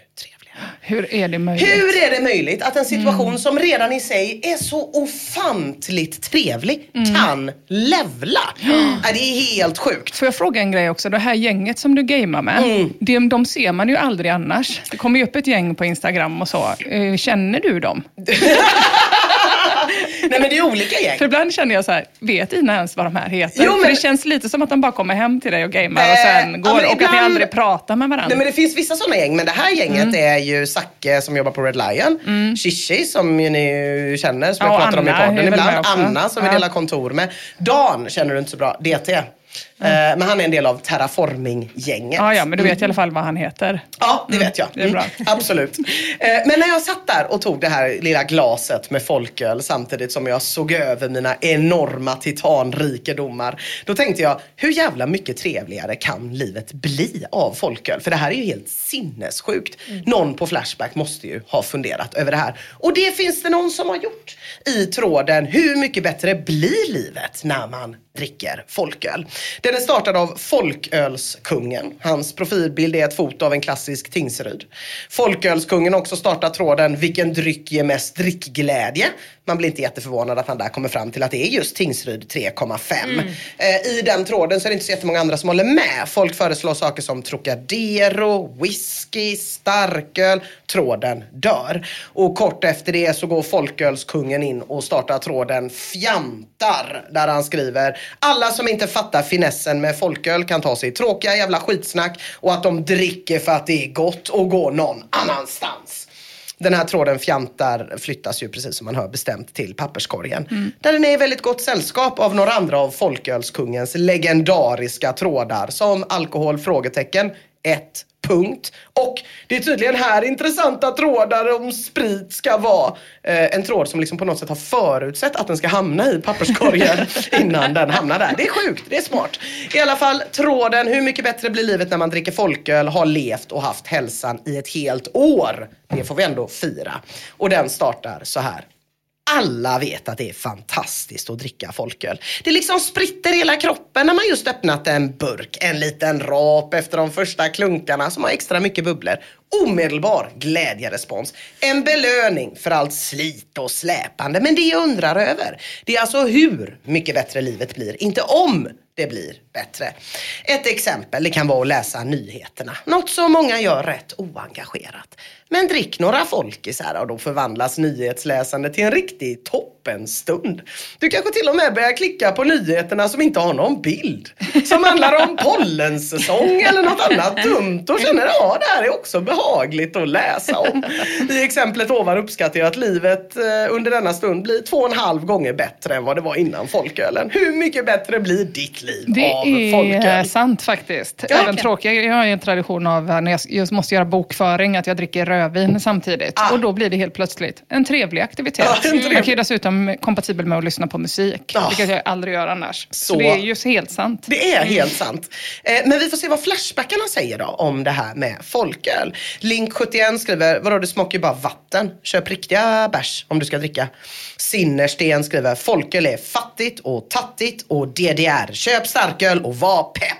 Hur är det möjligt? Hur är det möjligt att en situation Mm. som redan i sig är så ofantligt trevlig Mm. kan levla? Ja, det är helt sjukt. Får jag fråga en grej också? Det här gänget som du gamear med, Mm. de, de ser man ju aldrig annars. Det kommer ju upp ett gäng på Instagram och så. Eh, Känner du dem? Nej men det är olika gäng. För ibland känner jag så här, vet Ina ens vad de här heter? Jo, men- För det känns lite som att de bara kommer hem till dig och gamear och Eh, sen ja, går men och att ni ibland- aldrig pratar med varandra. Nej men det finns vissa sådana gäng, men det här gänget Mm. är ju Zacke som jobbar på Red Lion, Shishi som ni känner, som Ja, jag pratar om i Anna podden ibland. Anna som vi Ja. delar kontor med. Dan känner du inte så bra, DT. Eh, men han är en del av Terraforming-gänget. Ja, ja, men du vet i alla fall vad han heter. Ja, det vet jag. det är bra. Mm, absolut. Eh, Men när jag satt där och tog det här lilla glaset med folköl samtidigt som jag såg över mina enorma titanrikedomar. Då tänkte jag, hur jävla mycket trevligare kan livet bli av folköl? För det här är ju helt sinnessjukt. Någon på Flashback måste ju ha funderat över det här. Och det finns det någon som har gjort i tråden. Hur mycket bättre blir livet när man dricker folköl? Den är startad av Folkölskungen. Hans profilbild är ett foto av en klassisk Tingsryd. Folkölskungen har också startat tråden Vilken dryck ger mest drickglädje? Man blir inte jätteförvånad att han där kommer fram till att det är just Tingsryd 3,5. Eh, I den tråden så är det inte så jättemånga andra som håller med. Folk föreslår saker som Trocadero, whisky, starköl. Tråden dör. Och kort efter det så går Folkölskungen in och startar tråden Fjantar. Där han skriver Alla som inte fattar finessen med folköl kan ta sig tråkiga jävla skitsnack och att de dricker för att det är gott och går någon annanstans. Den här tråden fjantar flyttas ju precis som man hör bestämt till papperskorgen. Där den är i väldigt gott sällskap av några andra av folkölskungens legendariska trådar som alkohol? frågetecken 1. Punkt. Och det är tydligen här intressanta trådar om sprit ska vara. Eh, en tråd som liksom på något sätt har förutsett att den ska hamna i papperskorgen innan den hamnar där. Det är sjukt, det är smart. I alla fall, tråden hur mycket bättre blir livet när man dricker folköl har levt och haft hälsan i ett helt år. Det får vi ändå fira. Och den startar så här. Alla vet att det är fantastiskt att dricka folköl. Det liksom spritter hela kroppen när man just öppnat en burk. En liten rap efter de första klunkarna som har extra mycket bubblor. Omedelbar glädjerespons. En belöning för allt slit och släpande. Men det jag undrar över, det är alltså hur mycket bättre livet blir. Inte om det blir bättre. Ett exempel det kan vara att läsa nyheterna. Något som många gör rätt oengagerat. Men drick några folkisar och då förvandlas nyhetsläsande till en riktig toppenstund. Du kanske till och med börjar klicka på nyheterna som inte har någon bild. Som handlar om pollensäsong eller något annat dumt och känner ja det här är också behagligt att läsa om. I exemplet ovan uppskattar jag att livet eh, under denna stund blir två och en halv gånger bättre än vad det var innan folkölen. Hur mycket bättre blir ditt liv Det av är folköl? sant faktiskt. Ja, Även okej. tråkiga. Jag har ju en tradition av när jag just måste göra bokföring att jag dricker rödvin samtidigt. Ah. Och då blir det helt plötsligt en trevlig aktivitet. Ja, en trevlig. Jag kan ju dessutom kompatibel med att lyssna på musik. Ah. Vilket jag aldrig gör annars. Så, Så- det är ju helt sant. Det är helt sant. Eh, men vi får se vad Flashbackarna säger då om det här med folköl. Link71 skriver, vadå det smakar ju bara vatten. Köp riktiga bärs om du ska dricka. Sinnersten skriver, folköl är fattigt och tattigt och DDR. Köp starköl och var pepp.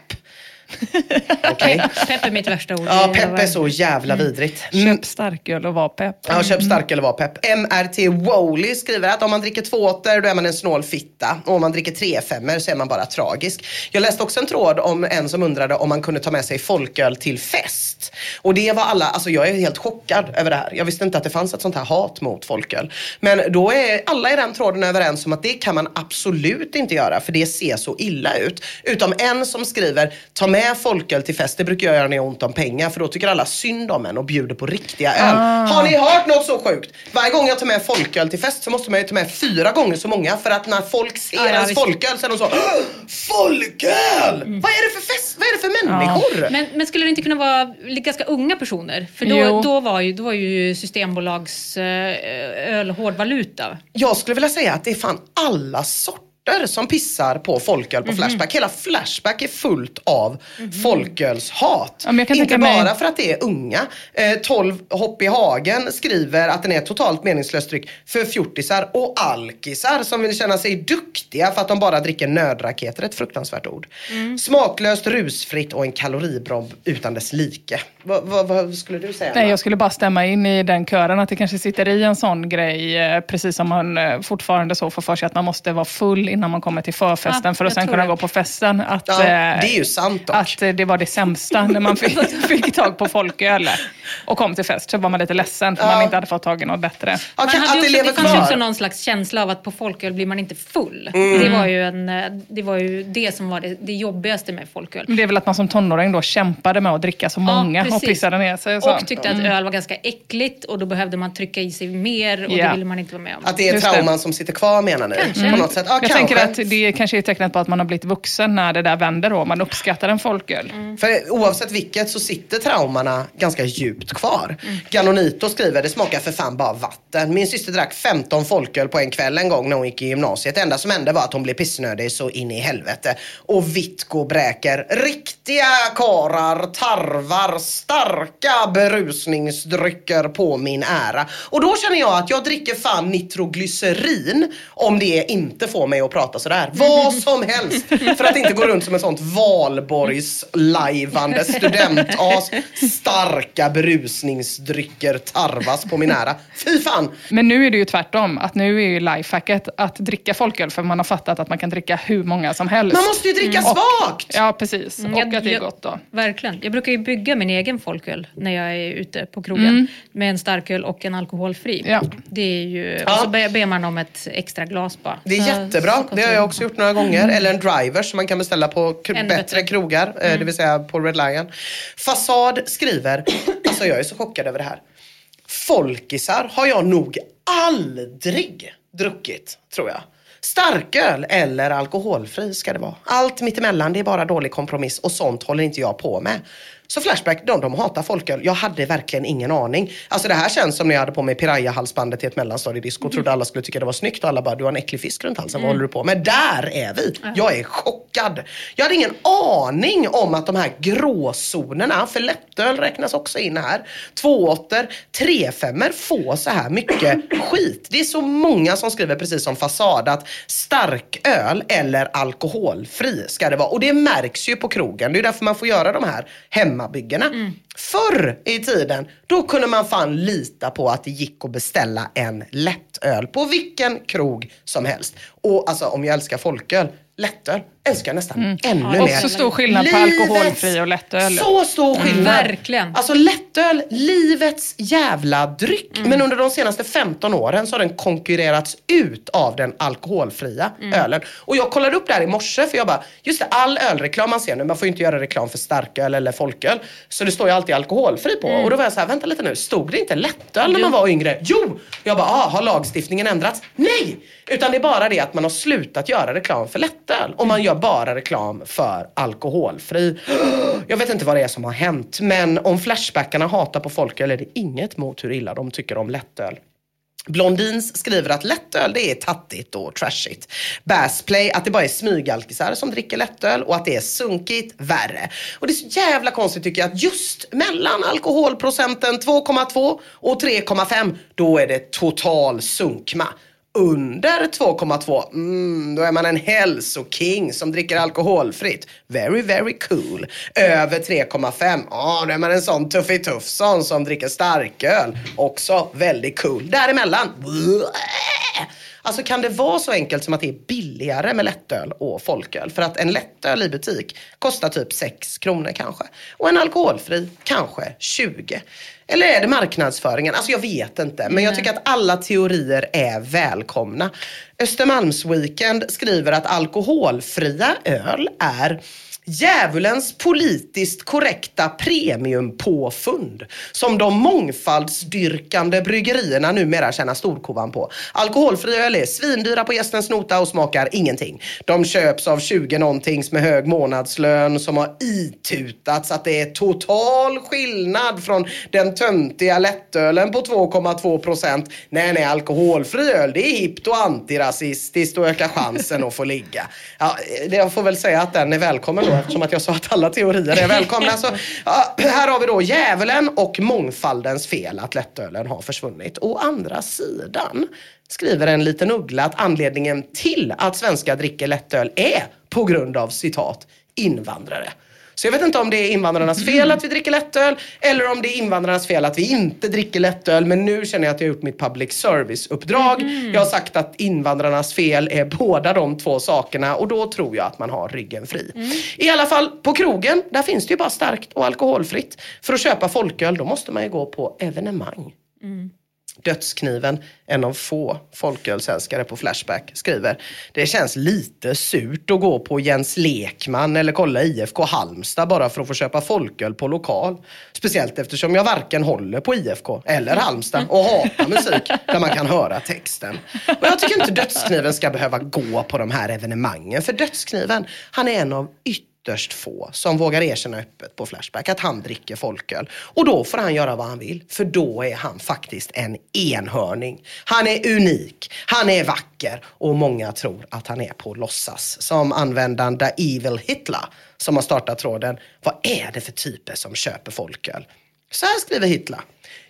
Okej. Pepp är mitt värsta ord. Ja, pepp är så jävla vidrigt. Mm. Köp starköl och var pepp. Ja, köp stark eller var pepp. MRT Wowley skriver att om man dricker två åter då är man en snål fitta. Och om man dricker tre femmer så är man bara tragisk. Jag läste också en tråd om en som undrade om man kunde ta med sig folköl till fest. Och det var alla, alltså jag är helt chockad över det här. Jag visste inte att det fanns ett sånt här hat mot folköl. Men då är alla i den tråden överens om att det kan man absolut inte göra för det ser så illa ut. Utom en som skriver, ta med folköl till fest, det brukar jag göra när jag har ont om pengar för då tycker alla synd om en och bjuder på riktiga öl. Har ni hört något så sjukt? Varje gång jag tar med folköl till fest så måste man ju ta med fyra gånger så många för att när folk ser ja, ens visst. folköl så är de så "Åh, Folköl! Vad är det för fest? Vad är det för människor? Men, men skulle det inte kunna vara ganska unga personer? För Jo. då, då, var, ju, då var ju Systembolags eh, öl hårdvaluta. Jag skulle vilja säga att det är fan alla sorter som pissar på folköl på Mhm. Flashback. Hela Flashback är fullt av folkölshat. Ja, Inte tänka mig- bara för att det är unga. Eh, 12 Hopp i Hagen skriver att den är totalt meningslös dryck för fjortisar och alkisar som vill känna sig duktiga för att de bara dricker nödraketer. Ett fruktansvärt ord. Mm. Smaklöst, rusfritt och en kaloribomb utan dess like. Vad, vad, skulle du säga? Nej, jag skulle bara stämma in i den kören att det kanske sitter i en sån grej, eh, precis som man eh, fortfarande så får för sig att man måste vara full innan man kommer till förfesten Ja, för att sen kunna det. gå på festen. Att, Ja, eh, det är ju sant dock. Att eh, det var det sämsta när man fick, fick tag på folköl och kom till fest så var man lite ledsen för Ja. man inte hade fått tag i något bättre. Ja, Man kan, hade också, det fanns ju kvar. också någon slags känsla av att på folköl blir man inte full. Mm. Det, var ju en, eh, det var ju det som var det, det jobbigaste med folköl. Men Det är väl att man som tonåring då kämpade med att dricka så många och precis. pissade ner sig. Och, så. Och tyckte att öl var ganska äckligt och då behövde man trycka i sig mer och Ja. det ville man inte vara med om. Att det är trauman som sitter kvar menar ni? Kanske. På något sätt? Ja, kanske. Tänker att det kanske är tecknet på att man har blivit vuxen när det där vänder då. Man uppskattar en folköl. För oavsett vilket så sitter traumorna ganska djupt kvar. Ganonito skriver, det smakar för fan bara vatten. Min syster drack 15 folköl på en kväll en gång när hon gick i gymnasiet. Det enda som hände var att hon blev pissnödig så in i helvete. Och Vitko bräker riktiga karar, tarvar, starka berusningsdrycker på min ära. Och då känner jag att jag dricker fan nitroglycerin om det inte får mig att prata sådär. Vad som helst. För att inte gå runt som en sånt valborgslajvande studentas. Starka berusningsdrycker tarvas på min ära. Fy fan! Men nu är det ju tvärtom. Att nu är ju lifehacket att dricka folköl för man har fattat att man kan dricka hur många som helst. Man måste ju dricka Mm. Och- svagt! Ja, precis. Mm, Och jag- att det är gott då. Verkligen. Jag brukar ju bygga min egen folköl när jag är ute på krogen. Med en starköl och en alkoholfri. Mm. Ja. Det är ju, Ja. Och så ber, man om ett extra glas bara. Det är Så- jättebra. Det har jag också gjort några gånger. Eller en driver som man kan beställa på bättre bättre. krogar. eh, Det vill säga på Red Lion. Fasad skriver, alltså jag är så chockad över det här. Folkisar har jag nog aldrig druckit, tror jag. Starköl eller alkoholfri ska det vara. Allt mittemellan, det är bara dålig kompromiss och sånt håller inte jag på med. Så Flashback, de, de hatar folköl. Jag hade verkligen ingen aning. Alltså det här känns som när jag hade på mig piraya-halsbandet till ett mellanstadiedisco och trodde alla skulle tycka det var snyggt och alla bara, du har en äcklig fisk runt halsen, vad håller du på med? Där är vi! Jag är chockad. Jag hade ingen aning om att de här gråzonerna, för lättöl räknas också in här, tvååtter, trefemmor får så här mycket skit. Det är så många som skriver precis som Fasad att starköl eller alkoholfri ska det vara. Och det märks ju på krogen. Det är därför man får göra de här hemmabyggena. Förr i tiden, då kunde man fan lita på att det gick att beställa en lättöl på vilken krog som helst. Och alltså om jag älskar folköl, lättöl älskar jag nästan ännu mer. Också stor skillnad på Livets- alkoholfri och lättöl. Så stor skillnad. Verkligen. Alltså lättöl, livets jävla dryck. Men under de senaste 15 åren så har den konkurrerats ut av den alkoholfria ölen. Och jag kollade upp det här i morse för jag bara, just det, all ölreklam man ser nu, man får ju inte göra reklam för starköl eller folköl. Så det står ju alltid alkoholfri på. Och då var jag så här, vänta lite nu, stod det inte lättöl när man var yngre? Jo! Jag bara, ah, har lagstiftningen ändrats? Nej! Utan det är bara det att man har slutat göra reklam för lättöl. Och man gör bara reklam för alkoholfri. Jag vet inte vad det är som har hänt. Men om Flashbackarna hatar på folköl är det inget mot hur illa de tycker om lättöl. Blondins skriver att lättöl det är tattigt och trashigt. Bassplay att det bara är smygalkisar som dricker lättöl och att det är sunkigt värre. Och det är så jävla konstigt tycker jag att just mellan alkoholprocenten 2,2 och 3,5 då är det total sunkma under 2,2, mm, då är man en hälsoking som dricker alkoholfritt. Very, very cool. Över 3,5, ah då är man en sån tuffituffson som dricker starköl. Också väldigt cool. Däremellan, Alltså kan det vara så enkelt som att det är billigare med lättöl och folköl? För att en lättöl i butik kostar typ 6 kronor kanske. Och en alkoholfri kanske 20. Eller är det marknadsföringen? Alltså jag vet inte. Men jag tycker att alla teorier är välkomna. Östermalmsweekend skriver att alkoholfria öl är Djävulens politiskt korrekta premiumpåfund som de mångfaldsdyrkande bryggerierna numera tjänar storkovan på. Alkoholfri öl är svindyra på gästens nota och smakar ingenting. De köps av 20 någontings med hög månadslön som har itutats att det är total skillnad från den töntiga lättölen på 2,2 procent. Nej, nej, alkoholfri öl det är hippt och antirasistiskt och ökar chansen att få ligga. Ja, jag får väl säga att den är välkommen då eftersom att jag sa att alla teorier är välkomna. Så, ja, här har vi då djävulen och mångfaldens fel att lättölen har försvunnit. Å andra sidan skriver en liten uggla att anledningen till att svenskar dricker lättöl är på grund av citat invandrare. Så jag vet inte om det är invandrarnas fel att vi dricker lättöl eller om det är invandrarnas fel att vi inte dricker lättöl. Men nu känner jag att jag har gjort mitt public service-uppdrag. Jag har sagt att invandrarnas fel är båda de två sakerna och då tror jag att man har ryggen fri. I alla fall på krogen, där finns det ju bara starkt och alkoholfritt. För att köpa folköl då måste man ju gå på evenemang. Dödskniven, en av få folkölsälskare på Flashback, skriver Det känns lite surt att gå på Jens Lekman eller kolla IFK Halmstad bara för att få köpa folköl på lokal. Speciellt eftersom jag varken håller på IFK eller Halmstad och hatar musik där man kan höra texten. Och jag tycker inte Dödskniven ska behöva gå på de här evenemangen för Dödskniven, han är en av ytterligare ytterst få som vågar erkänna öppet på Flashback att han dricker folköl. Och då får han göra vad han vill, för då är han faktiskt en enhörning. Han är unik, han är vacker och många tror att han är på låtsas. Som användaren The Evil Hitler som har startat tråden. Vad är det för typer som köper folköl? Så här skriver Hitler.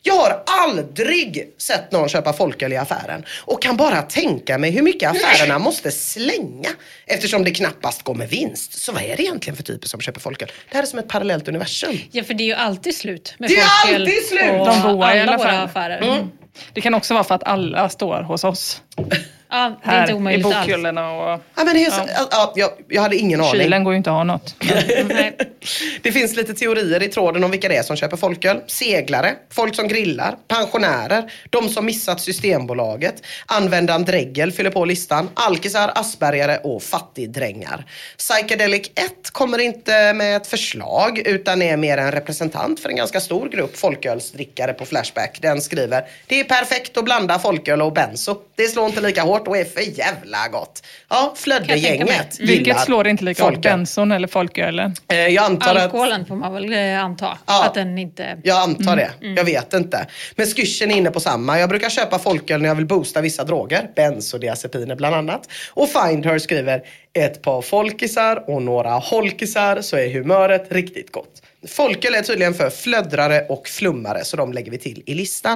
Jag har aldrig sett någon köpa folköl i affären och kan bara tänka mig hur mycket affärerna måste slänga eftersom det knappast går med vinst. Så vad är det egentligen för typer som köper folköl? Det här är som ett parallellt universum. Ja, för det är ju alltid slut med Det är folköl alltid slut! De boar i alla fall. affärer. Mm. Det kan också vara för att alla står hos oss. Ja, det är inte i omöjligt alls. bokhyllorna och Ja, men så, ja. Ja, jag, jag hade ingen aning. kylen går ju inte att ha något. Det finns lite teorier i tråden om vilka det är som köper folköl. Seglare, folk som grillar, pensionärer, de som missat Systembolaget, användaren Dregel fyller på listan, alkisar, aspergare och fattigdrängar. Psychedelic 1 kommer inte med ett förslag utan är mer en representant för en ganska stor grupp folkölsdrickare på Flashback. Den skriver, det är perfekt att blanda folköl och benzo. Det slår inte lika hårt och är för jävla gott. Ja, tänka Vilket slår inte lika hårt, benson eller folkölen? Eh, Jag antar att Alkoholen får man väl eh, anta. Ja. Att den inte... Jag antar det. Jag vet inte. Men skyrsen är inne på samma. Jag brukar köpa folköl när jag vill boosta vissa droger. Bensodiazepiner bland annat. Och Find Her skriver ett par folkisar och några holkisar så är humöret riktigt gott. Folköl är tydligen för flöddrare och flummare så de lägger vi till i listan.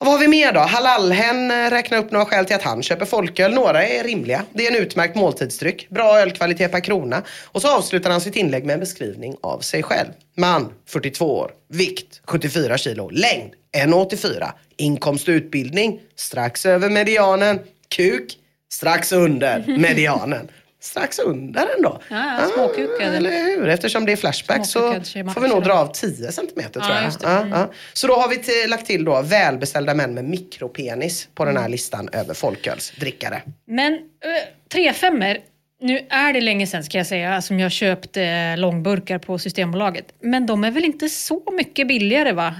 Och vad har vi mer då? Halalhen eh, räknar upp några skäl till att han köper folköl. Några är rimliga. Det är en utmärkt måltidsdryck. Bra ölkvalitet per krona. Och så avslutar han sitt inlägg med en beskrivning av sig själv. Man, 42 år. Vikt, 74 kilo. Längd, 1,84. Inkomst och utbildning, strax över medianen. Kuk, strax under medianen. Strax under ändå. Ja, ja, småkukad. eller hur? Eftersom det är Flashback så Småkukad man får vi nog dra av 10 centimeter tror Ja, jag. just det. Mm. Ja. Så då har vi till, lagt till då välbeställda män med mikropenis på den här Mm. listan över folkölsdrickare. Men uh, tre femmor, nu är det länge sedan ska jag säga som jag köpte eh, långburkar på Systembolaget. Men de är väl inte så mycket billigare va?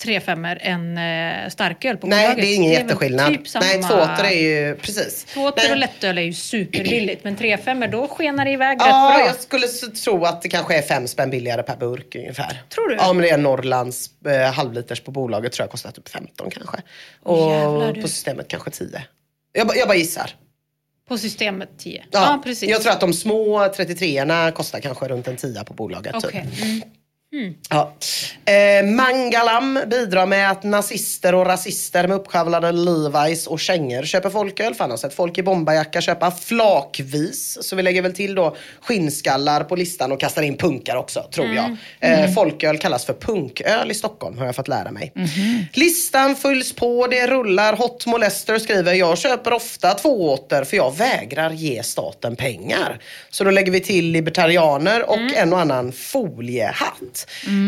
Tre femmor än uh, starköl på Nej, bolaget. det är ingen jätteskillnad. Typ samma... Nej, tvååter är ju precis. Tvååter och lättöl är ju superbilligt, men tre femmor då skenar det iväg Ja, rätt bra. jag skulle tro att det kanske är fem spänn billigare per burk ungefär. Tror du? Ja, men det är Norrlands eh, halvliters på bolaget tror jag kostar typ 15 kanske. Och jävlar, du. på systemet kanske 10. Jag, jag bara gissar. På systemet 10. Ja, Ja, precis. Jag tror att de små 33orna kostar kanske runt en 10 på bolaget. typ. Okej. Mm. Ja. Eh, Mangalam bidrar med att nazister och rasister med uppskavlade Levi's och kängor köper folköl. För han har sett folk i bomberjacka köpa flakvis. Så vi lägger väl till då skinnskallar på listan och kastar in punkar också, tror jag. Eh, folköl kallas för punköl i Stockholm, har jag fått lära mig. Listan fylls på, det rullar. Hot Molester skriver, jag köper ofta tvååter för jag vägrar ge staten pengar. Så då lägger vi till libertarianer och en och annan foliehatt.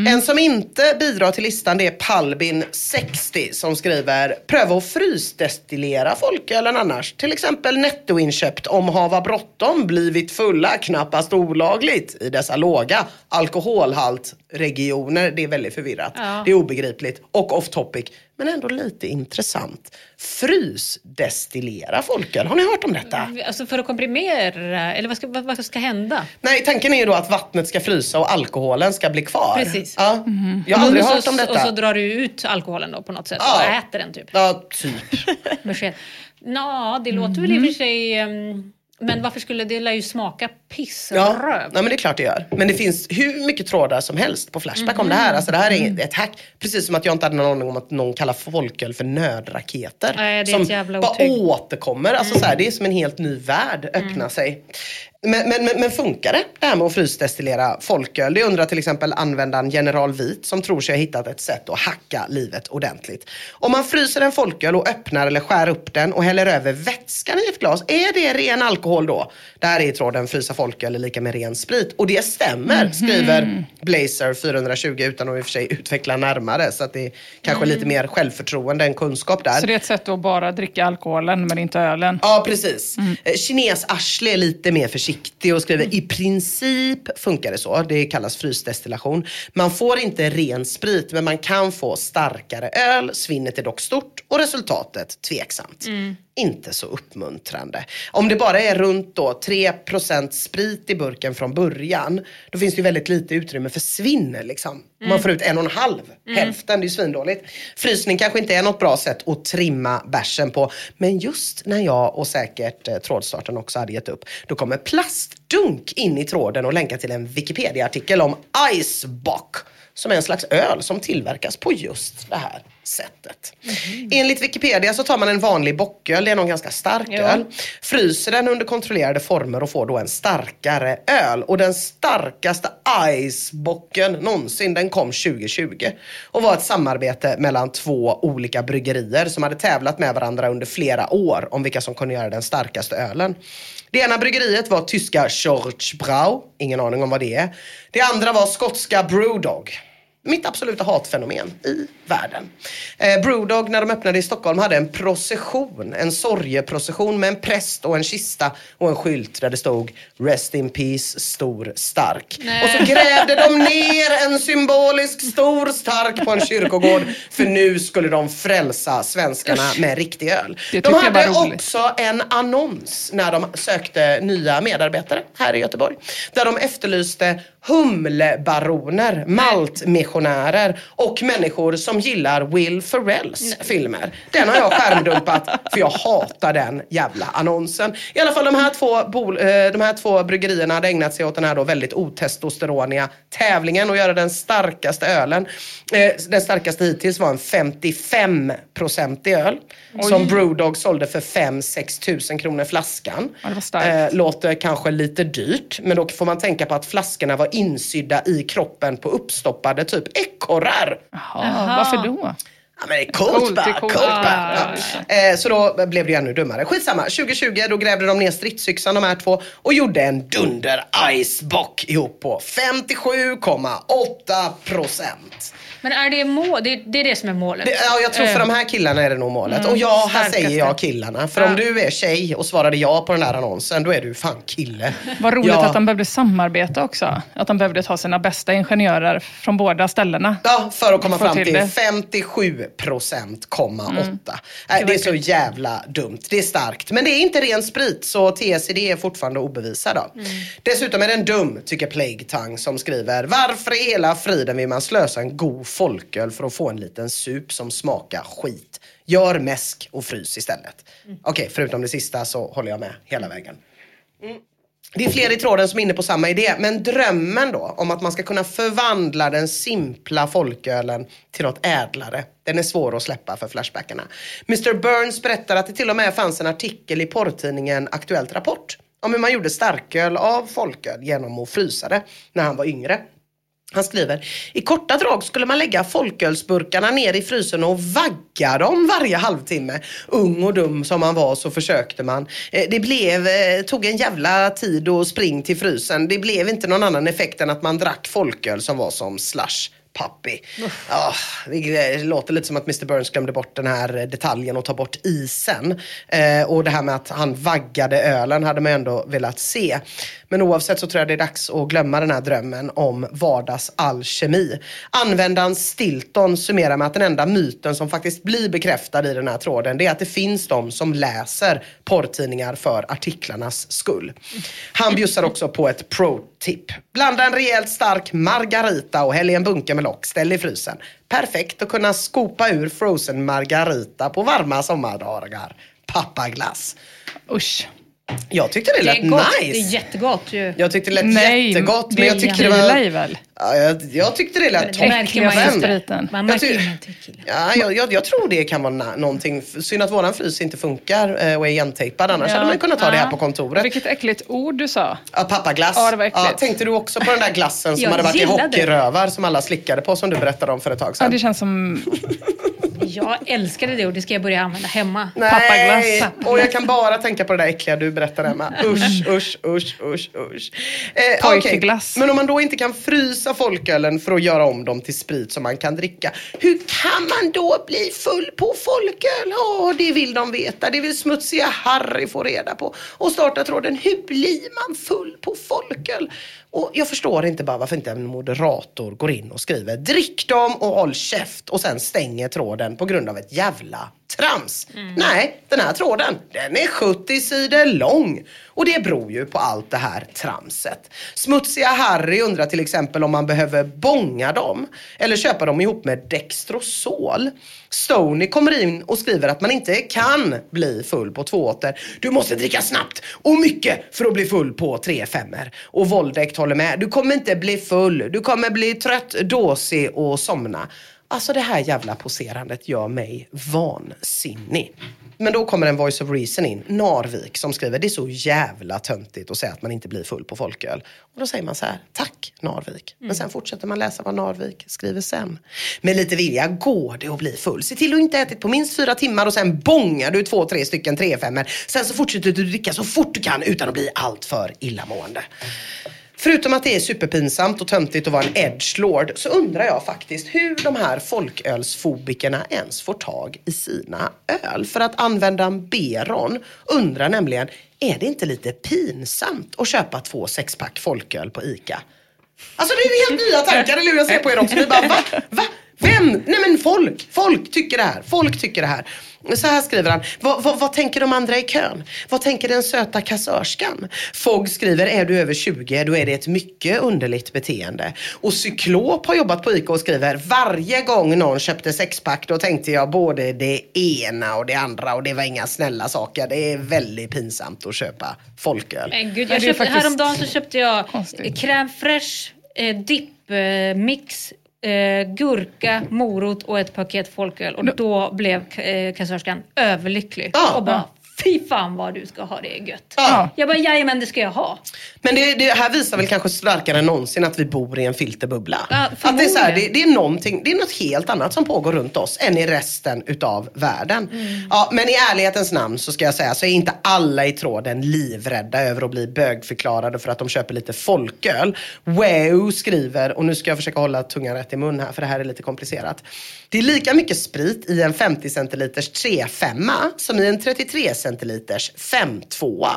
En som inte bidrar till listan det är Palbin 60 som skriver, pröva att frysdestillera folkölen annars. Till exempel nettoinköpt om hava bråttom, blivit fulla, knappast olagligt i dessa låga alkoholhaltregioner. Det är väldigt förvirrat. Ja. Det är obegripligt och off topic. Men ändå lite intressant. Frysdestillera folköl. Har ni hört om detta? Alltså för att komprimera, eller vad ska, vad, vad ska hända? Nej, tanken är ju då att vattnet ska frysa och alkoholen ska bli kvar. Precis. Ja. Jag har aldrig hört om detta. Och så drar du ut alkoholen då på något sätt Ja. och äter den typ. Ja, typ. Nå, det låter väl i och för sig... ehm, men varför skulle det lär ju smaka pissröv? Ja, ja, men det är klart det gör. Men det finns hur mycket trådar som helst på Flashback om det här. Alltså det här Mm. är ett hack. Precis som att jag inte hade någon aning om att någon kallar folköl för nödraketer. Nej, det är som ett jävla bara otyg. Mm. återkommer. Alltså så här, det är som en helt ny värld öppnar sig. Men, men, men, funkar det, det här med att frysdestillera folköl? Det undrar till exempel användaren General Vit som tror sig ha hittat ett sätt att hacka livet ordentligt. Om man fryser en folköl och öppnar eller skär upp den och häller över vätskan i ett glas, är det ren alkohol då? Där är i tråden frysa folköl är lika med ren sprit. Och det stämmer, skriver Blazer 420 utan att i och för sig utveckla närmare. Så att det är kanske lite mer självförtroende än kunskap där. Så det är ett sätt att bara dricka alkoholen men inte ölen. Ja, precis. Eh, Kines Ashley är lite mer försiktig och skriver i princip funkar det så. Det kallas frysdestillation. Man får inte ren sprit men man kan få starkare öl. Svinnet är dock stort och resultatet tveksamt. Inte så uppmuntrande. Om det bara är runt då 3% sprit i burken från början, då finns det ju väldigt lite utrymme för svinn. Liksom. Om man får ut en och en halv, hälften, det är ju svindåligt. Frysning kanske inte är något bra sätt att trimma bärsen på. Men just när jag och säkert eh, trådstarten också hade gett upp, då kommer plastdunk in i tråden och länkar till en Wikipedia-artikel om Icebock som är en slags öl som tillverkas på just det här sättet. Enligt Wikipedia så tar man en vanlig bocköl, det är någon ganska stark Ja. öl, fryser den under kontrollerade former och får då en starkare öl. Och den starkaste Icebocken någonsin, den kom 2020 och var ett samarbete mellan två olika bryggerier som hade tävlat med varandra under flera år om vilka som kunde göra den starkaste ölen. Det ena bryggeriet var tyska Schorchbrau, ingen aning om vad det är. Det andra var skotska Brewdog. Mitt absoluta hatfenomen i världen. Eh, Brewdog när de öppnade i Stockholm hade en procession, en sorgeprocession med en präst och en kista och en skylt där det stod Rest in peace, stor stark. Och så grävde de ner en symbolisk stor stark på en kyrkogård för nu skulle de frälsa svenskarna med riktig öl. De hade också en annons när de sökte nya medarbetare här i Göteborg. Där de efterlyste humlebaroner, maltmissionärer och människor som gillar Will Ferrells filmer. Den har jag skärmdumpat för jag hatar den jävla annonsen. I alla fall de här två, bol- eh, de här två bryggerierna hade ägnat sig åt den här då väldigt otestosteroniga tävlingen och göra den starkaste ölen. Eh, Den starkaste hittills var en 55-procentig öl. Som Brewdog sålde för 5-6 tusen kronor flaskan. Ja. Eh, låter kanske lite dyrt, men då får man tänka på att flaskorna var insydda i kroppen på uppstoppade typ ekorrar. Jaha, varför då? Ja, men det är coolt, Coolt, bara. coolt. Coolt Ja, bara. Ja. Eh, så då blev det ju ännu dummare. Skitsamma, 2020 då grävde de ner stridsyxan de här två och gjorde en dunder icebock ihop på 57,8 procent. Men är det mål? Det, det är det som är målet. Det, ja, jag tror för de här killarna är det nog målet. Mm, och ja, här starkaste. säger jag killarna. För om du är tjej och svarade ja på den här annonsen, då är du fan kille. Vad roligt ja. att de behövde samarbeta också. Att de behövde ta sina bästa ingenjörer från båda ställena. Ja, för att komma fram till till det. 57 procent, komma Mm. 8. Äh, det är så jävla dumt. Det är starkt. Men det är inte ren sprit, så TCD är fortfarande obevisad. Mm. Dessutom är den dum, tycker Plague Tongue som skriver. Varför i hela friden vill man slösa en god folköl för att få en liten sup som smakar skit? Gör mäsk och frys istället. Mm. Okej, förutom det sista så håller jag med hela vägen. Det är fler i tråden som är inne på samma idé. Men drömmen då om att man ska kunna förvandla den simpla folkölen till något ädlare. Den är svår att släppa för Flashbackarna. Mr Burns berättar att det till och med fanns en artikel i porrtidningen Aktuellt Rapport om hur man gjorde starköl av folköl genom att frysa det när han var yngre. Han skriver, i korta drag skulle man lägga folkölsburkarna ner i frysen och vagga dem varje halvtimme. Ung och dum som man var så försökte man. Eh, det blev, eh, tog en jävla tid och spring till frysen. Det blev inte någon annan effekt än att man drack folköl som var som slush pappi. Oh, ah, det låter lite som att Mr Burns glömde bort den här detaljen och ta bort isen. Eh, och det här med att han vaggade ölen hade man ändå velat se. Men oavsett så tror jag det är dags att glömma den här drömmen om vardagsalkemi. Användaren Stilton summerar med att den enda myten som faktiskt blir bekräftad i den här tråden det är att det finns de som läser porrtidningar för artiklarnas skull. Han bjussar också på ett pro-tip. Blanda en rejält stark margarita och häll i en bunke med lock. Ställ i frysen. Perfekt att kunna skopa ur frozen margarita på varma sommardagar. Pappaglass. Usch. Jag tyckte det Det lät är gott. nice. Det är jättegott ju. Jag tyckte det lät Nej, jättegott. det Men jag är tyckte det var... väl? Ja, jag, jag tyckte det lät Det märker man Äckligaste ju. spriten. Man Jag märker ty- tequila. Ja, jag, jag, jag tror det kan vara na- någonting. Synd att våran frys inte funkar eh, och är igentejpad. Annars Ja. hade man kunnat ta det här Ja. på kontoret. Vilket äckligt ord du sa. Ja, pappaglass. Ja, det var äckligt. tänkte du också på den där glassen som Jag hade varit i hockeyrövar som alla slickade på som du berättade om för ett tag Ja, sedan? det känns som... Jag älskade det och det ska jag börja använda hemma. Nej, Pappaglass. och jag kan bara tänka på det där äckliga du berättade Emma. Usch, usch, usch, usch, usch. Eh. Pojkglass. Men om man då inte kan frysa folkölen för att göra om dem till sprit som man kan dricka. Hur kan man då bli full på folköl? Ja, det vill de veta. Det vill smutsiga Harry få reda på. Och starta tråden, hur blir man full på folköl? Och jag förstår inte bara varför inte en moderator går in och skriver drick dem och håll käft och sen stänger tråden på grund av ett jävla trams. Nej, den här tråden, den är 70 sidor lång. Och det beror ju på allt det här tramset. Smutsiga Harry undrar till exempel om man behöver bonga dem eller köpa dem ihop med Dextrosol. Stoney kommer in och skriver att man inte kan bli full på två åter. Du måste dricka snabbt och mycket för att bli full på tre femmer. Och Voldekt håller med. Du kommer inte bli full. Du kommer bli trött, dåsig och somna. Alltså det här jävla poserandet gör mig vansinnig. Men då kommer en voice of reason in, Narvik, som skriver det är så jävla töntigt att säga att man inte blir full på folköl. Och då säger man så här, tack Narvik. Men sen fortsätter man läsa vad Narvik skriver sen. Med lite vilja går det att bli full. Se till att inte ätit på minst fyra timmar och sen bångar du två, tre stycken trefemmor. Sen så fortsätter du dricka så fort du kan utan att bli alltför illamående. Förutom att det är superpinsamt och töntigt att vara en edgelord så undrar jag faktiskt hur de här folkölsfobikerna ens får tag i sina öl. För att använda en Beron undrar nämligen, är det inte lite pinsamt att köpa två sexpack folköl på ICA? Alltså det är helt nya tankar, eller hur? Jag ser på er också. Ni bara, va? Va? Vem? Nej men folk! Folk tycker det här. Folk tycker det här. Så här skriver han. Vad, vad, vad tänker de andra i kön? Vad tänker den söta kassörskan? Fogg skriver, är du över 20 då är det ett mycket underligt beteende. Och Cyklop har jobbat på ICA och skriver, varje gång någon köpte sexpack då tänkte jag både det ena och det andra och det var inga snälla saker. Det är väldigt pinsamt att köpa folköl. Men gud, Ja, jag köpte, faktiskt häromdagen så köpte jag konstigt. crème fraîche, eh, dipp, eh, mix, eh, gurka, morot och ett paket folköl. Och då blev eh, kassörskan överlycklig. Ja. och bara, fy fan vad du ska ha det gött. Ja. Jag bara, jajamän det ska jag ha. Men det, det här visar väl kanske starkare än någonsin att vi bor i en filterbubbla. Ja, att det, är så här, det, det, är det är något helt annat som pågår runt oss än i resten utav världen. Mm. Ja, men i ärlighetens namn så ska jag säga så är inte alla i tråden livrädda över att bli bögförklarade för att de köper lite folköl. Wow skriver, och nu ska jag försöka hålla tungan rätt i mun här för det här är lite komplicerat. Det är lika mycket sprit i en 50 centiliters 3-5 som i en 33 centiliters 5-2.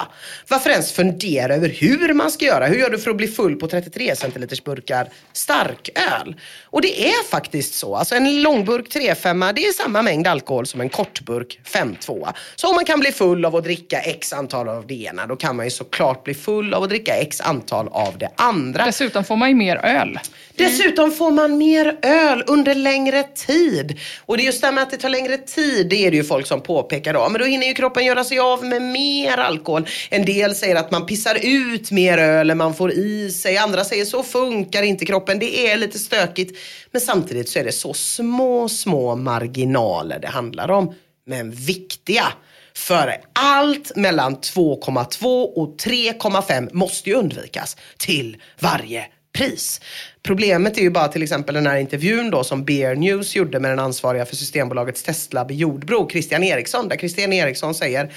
Varför ens fundera över hur man ska göra? Hur gör du för att bli full på 33 centiliters burkar starköl? Och det är faktiskt så. Alltså en långburk 3-5 det är samma mängd alkohol som en kortburk 5-2. Så om man kan bli full av att dricka x antal av det ena då kan man ju såklart bli full av att dricka x antal av det andra. Dessutom får man ju mer öl. Mm. Dessutom får man mer öl under längre tid. Och det är just det här med att det tar längre tid, det är det ju folk som påpekar då. Men då hinner ju kroppen göra sig av med mer alkohol. En del säger att man pissar ut mer öl än man får i sig. Andra säger så funkar inte kroppen, det är lite stökigt. Men samtidigt så är det så små, små marginaler det handlar om. Men viktiga. För allt mellan 2,2 och 3,5 måste ju undvikas till varje pris. Problemet är ju bara till exempel den här intervjun då som BR News gjorde med den ansvariga för Systembolagets testlabb i Jordbro, Christian Eriksson, där Christian Eriksson säger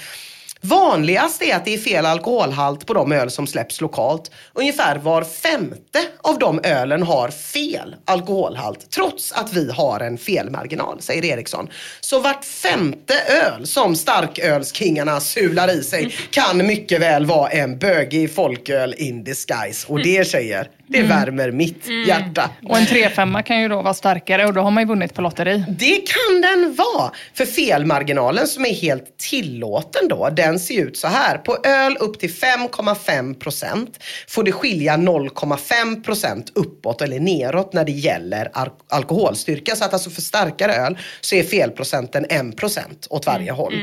Vanligast är att det är fel alkoholhalt på de öl som släpps lokalt. Ungefär var femte av de ölen har fel alkoholhalt trots att vi har en felmarginal, säger Eriksson. Så vart femte öl som starkölskingarna sular i sig kan mycket väl vara en bögig folköl in disguise. Och det tjejer, det värmer mitt hjärta. Och en 3-5 kan ju då vara starkare och då har man ju vunnit på lotteri. Det kan den vara. För felmarginalen som är helt tillåten då, den ser ut så här. På öl upp till 5,5 procent får det skilja 0,5 procent uppåt eller neråt när det gäller alkoholstyrka. Så att alltså för starkare öl så är felprocenten 1 procent åt varje håll.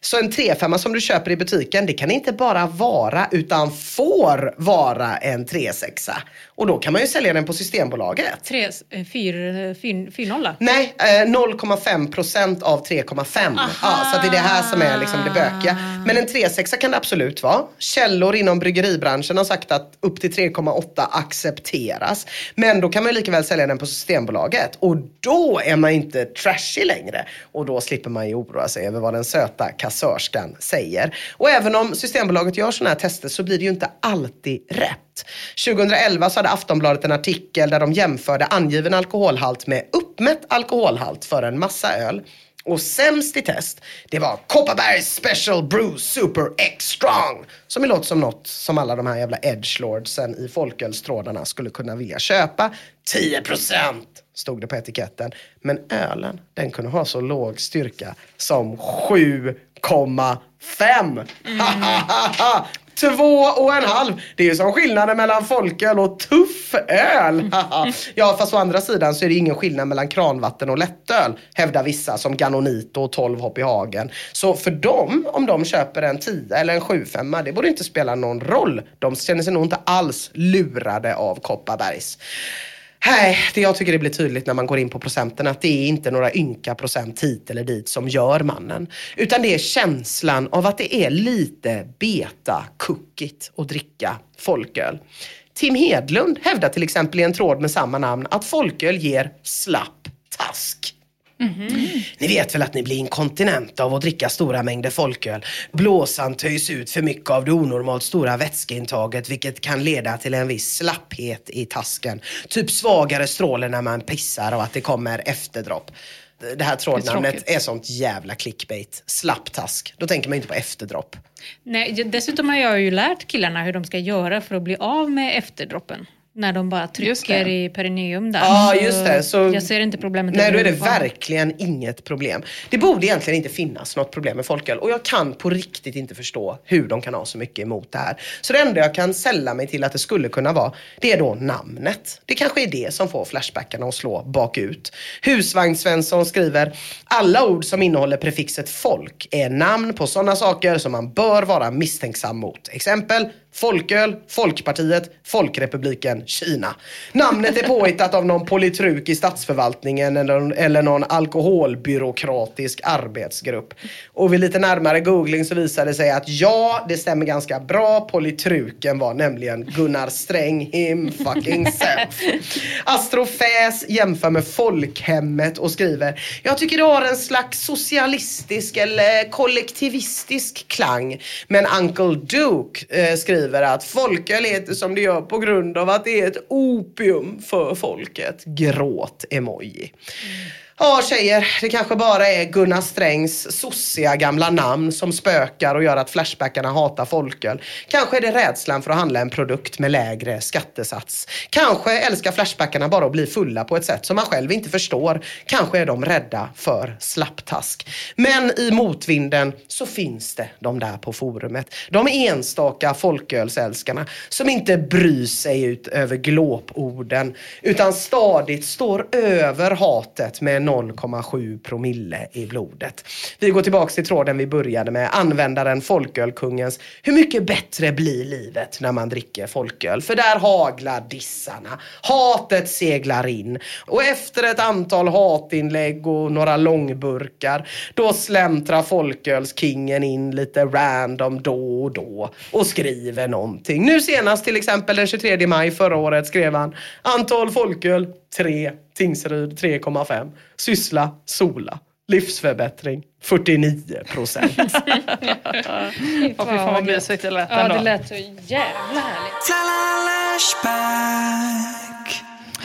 Så en 3,5 som du köper i butiken, det kan inte bara vara utan får vara en 3,6. Och då kan man ju sälja den på Systembolaget. Tre, eh, fyr, eh. Nej, eh, 0,5 procent av 3,5. Ja, så det är det här som är liksom det bökiga. Men en 3,6 kan det absolut vara. Källor inom bryggeribranschen har sagt att upp till 3,8 accepteras. Men då kan man ju lika väl sälja den på Systembolaget. Och då är man inte trashy längre. Och då slipper man ju oroa sig över vad den söta kassörskan säger. Och även om Systembolaget gör sådana här tester så blir det ju inte alltid rätt. 2011 så hade Aftonbladet en artikel där de jämförde angiven alkoholhalt med uppmätt alkoholhalt för en massa öl. Och sämst i test, det var Kopparbergs Special Brew Super X Strong. Som ju låter som något som alla de här jävla edgelordsen i folkölstrådarna skulle kunna vilja köpa. 10% stod det på etiketten. Men ölen, den kunde ha så låg styrka som 7,5. Två och en halv. Det är ju som skillnaden mellan folköl och tuff öl. ja, fast å andra sidan så är det ingen skillnad mellan kranvatten och lättöl. Hävdar vissa som Ganonito och 12 hopp i hagen. Så för dem, om de köper en 10 eller en 7-5, det borde inte spela någon roll. De känner sig nog inte alls lurade av Kopparbergs. Nej, det jag tycker det blir tydligt när man går in på procenten att det är inte några ynka procent hit eller dit som gör mannen. Utan det är känslan av att det är lite beta kuckigt att dricka folköl. Tim Hedlund hävdar till exempel i en tråd med samma namn att folköl ger slapp task. Ni vet väl att ni blir inkontinenta av att dricka stora mängder folköl. Blåsan töjs ut för mycket av det onormalt stora vätskeintaget vilket kan leda till en viss slapphet i tasken. Typ svagare stråle när man pissar och att det kommer efterdropp. Det här trådnamnet tråkigt. är sånt jävla clickbait. Slapptask. Då tänker man inte på efterdropp. Nej, dessutom har jag ju lärt killarna hur de ska göra för att bli av med efterdroppen. När de bara trycker i perineum där. Ja, just det. Så... Jag ser inte problemet Nej, då är det verkligen inget problem. Det borde egentligen inte finnas något problem med folköl och jag kan på riktigt inte förstå hur de kan ha så mycket emot det här. Så det enda jag kan sälla mig till att det skulle kunna vara, det är då namnet. Det kanske är det som får flashbackarna att slå bakut. Husvagn Svensson skriver, alla ord som innehåller prefixet folk är namn på sådana saker som man bör vara misstänksam mot. Exempel, Folköl, Folkpartiet, Folkrepubliken Kina. Namnet är påhittat av någon politruk i statsförvaltningen eller, eller någon alkoholbyråkratisk arbetsgrupp. Och vid lite närmare googling så visade det sig att ja, det stämmer ganska bra. Politruken var nämligen Gunnar Sträng him fucking self. Astrofäs jämför med folkhemmet och skriver Jag tycker det har en slags socialistisk eller kollektivistisk klang. Men Uncle Duke eh, skriver att folköl heter som det gör på grund av att det är ett opium för folket. Gråt-emoji. Ja tjejer, det kanske bara är Gunnar Strängs sossiga gamla namn som spökar och gör att Flashbackarna hatar folköl. Kanske är det rädslan för att handla en produkt med lägre skattesats. Kanske älskar Flashbackarna bara att bli fulla på ett sätt som man själv inte förstår. Kanske är de rädda för slapptask. Men i motvinden så finns det de där på forumet. De enstaka folkölsälskarna som inte bryr sig ut över glåporden utan stadigt står över hatet med en 0,7 promille i blodet. Vi går tillbaks till tråden vi började med, användaren Folkölkungens Hur mycket bättre blir livet när man dricker folköl? För där haglar dissarna. Hatet seglar in. Och efter ett antal hatinlägg och några långburkar, då släntrar folkölskingen in lite random då och då och skriver någonting. Nu senast till exempel den 23 maj förra året skrev han antal folköl 3, Tingsryd 3,5, Syssla, Sola. Livsförbättring 49 procent. Och fy fan vad mysigt det lät Ja, ändå. det lät så jävla härligt.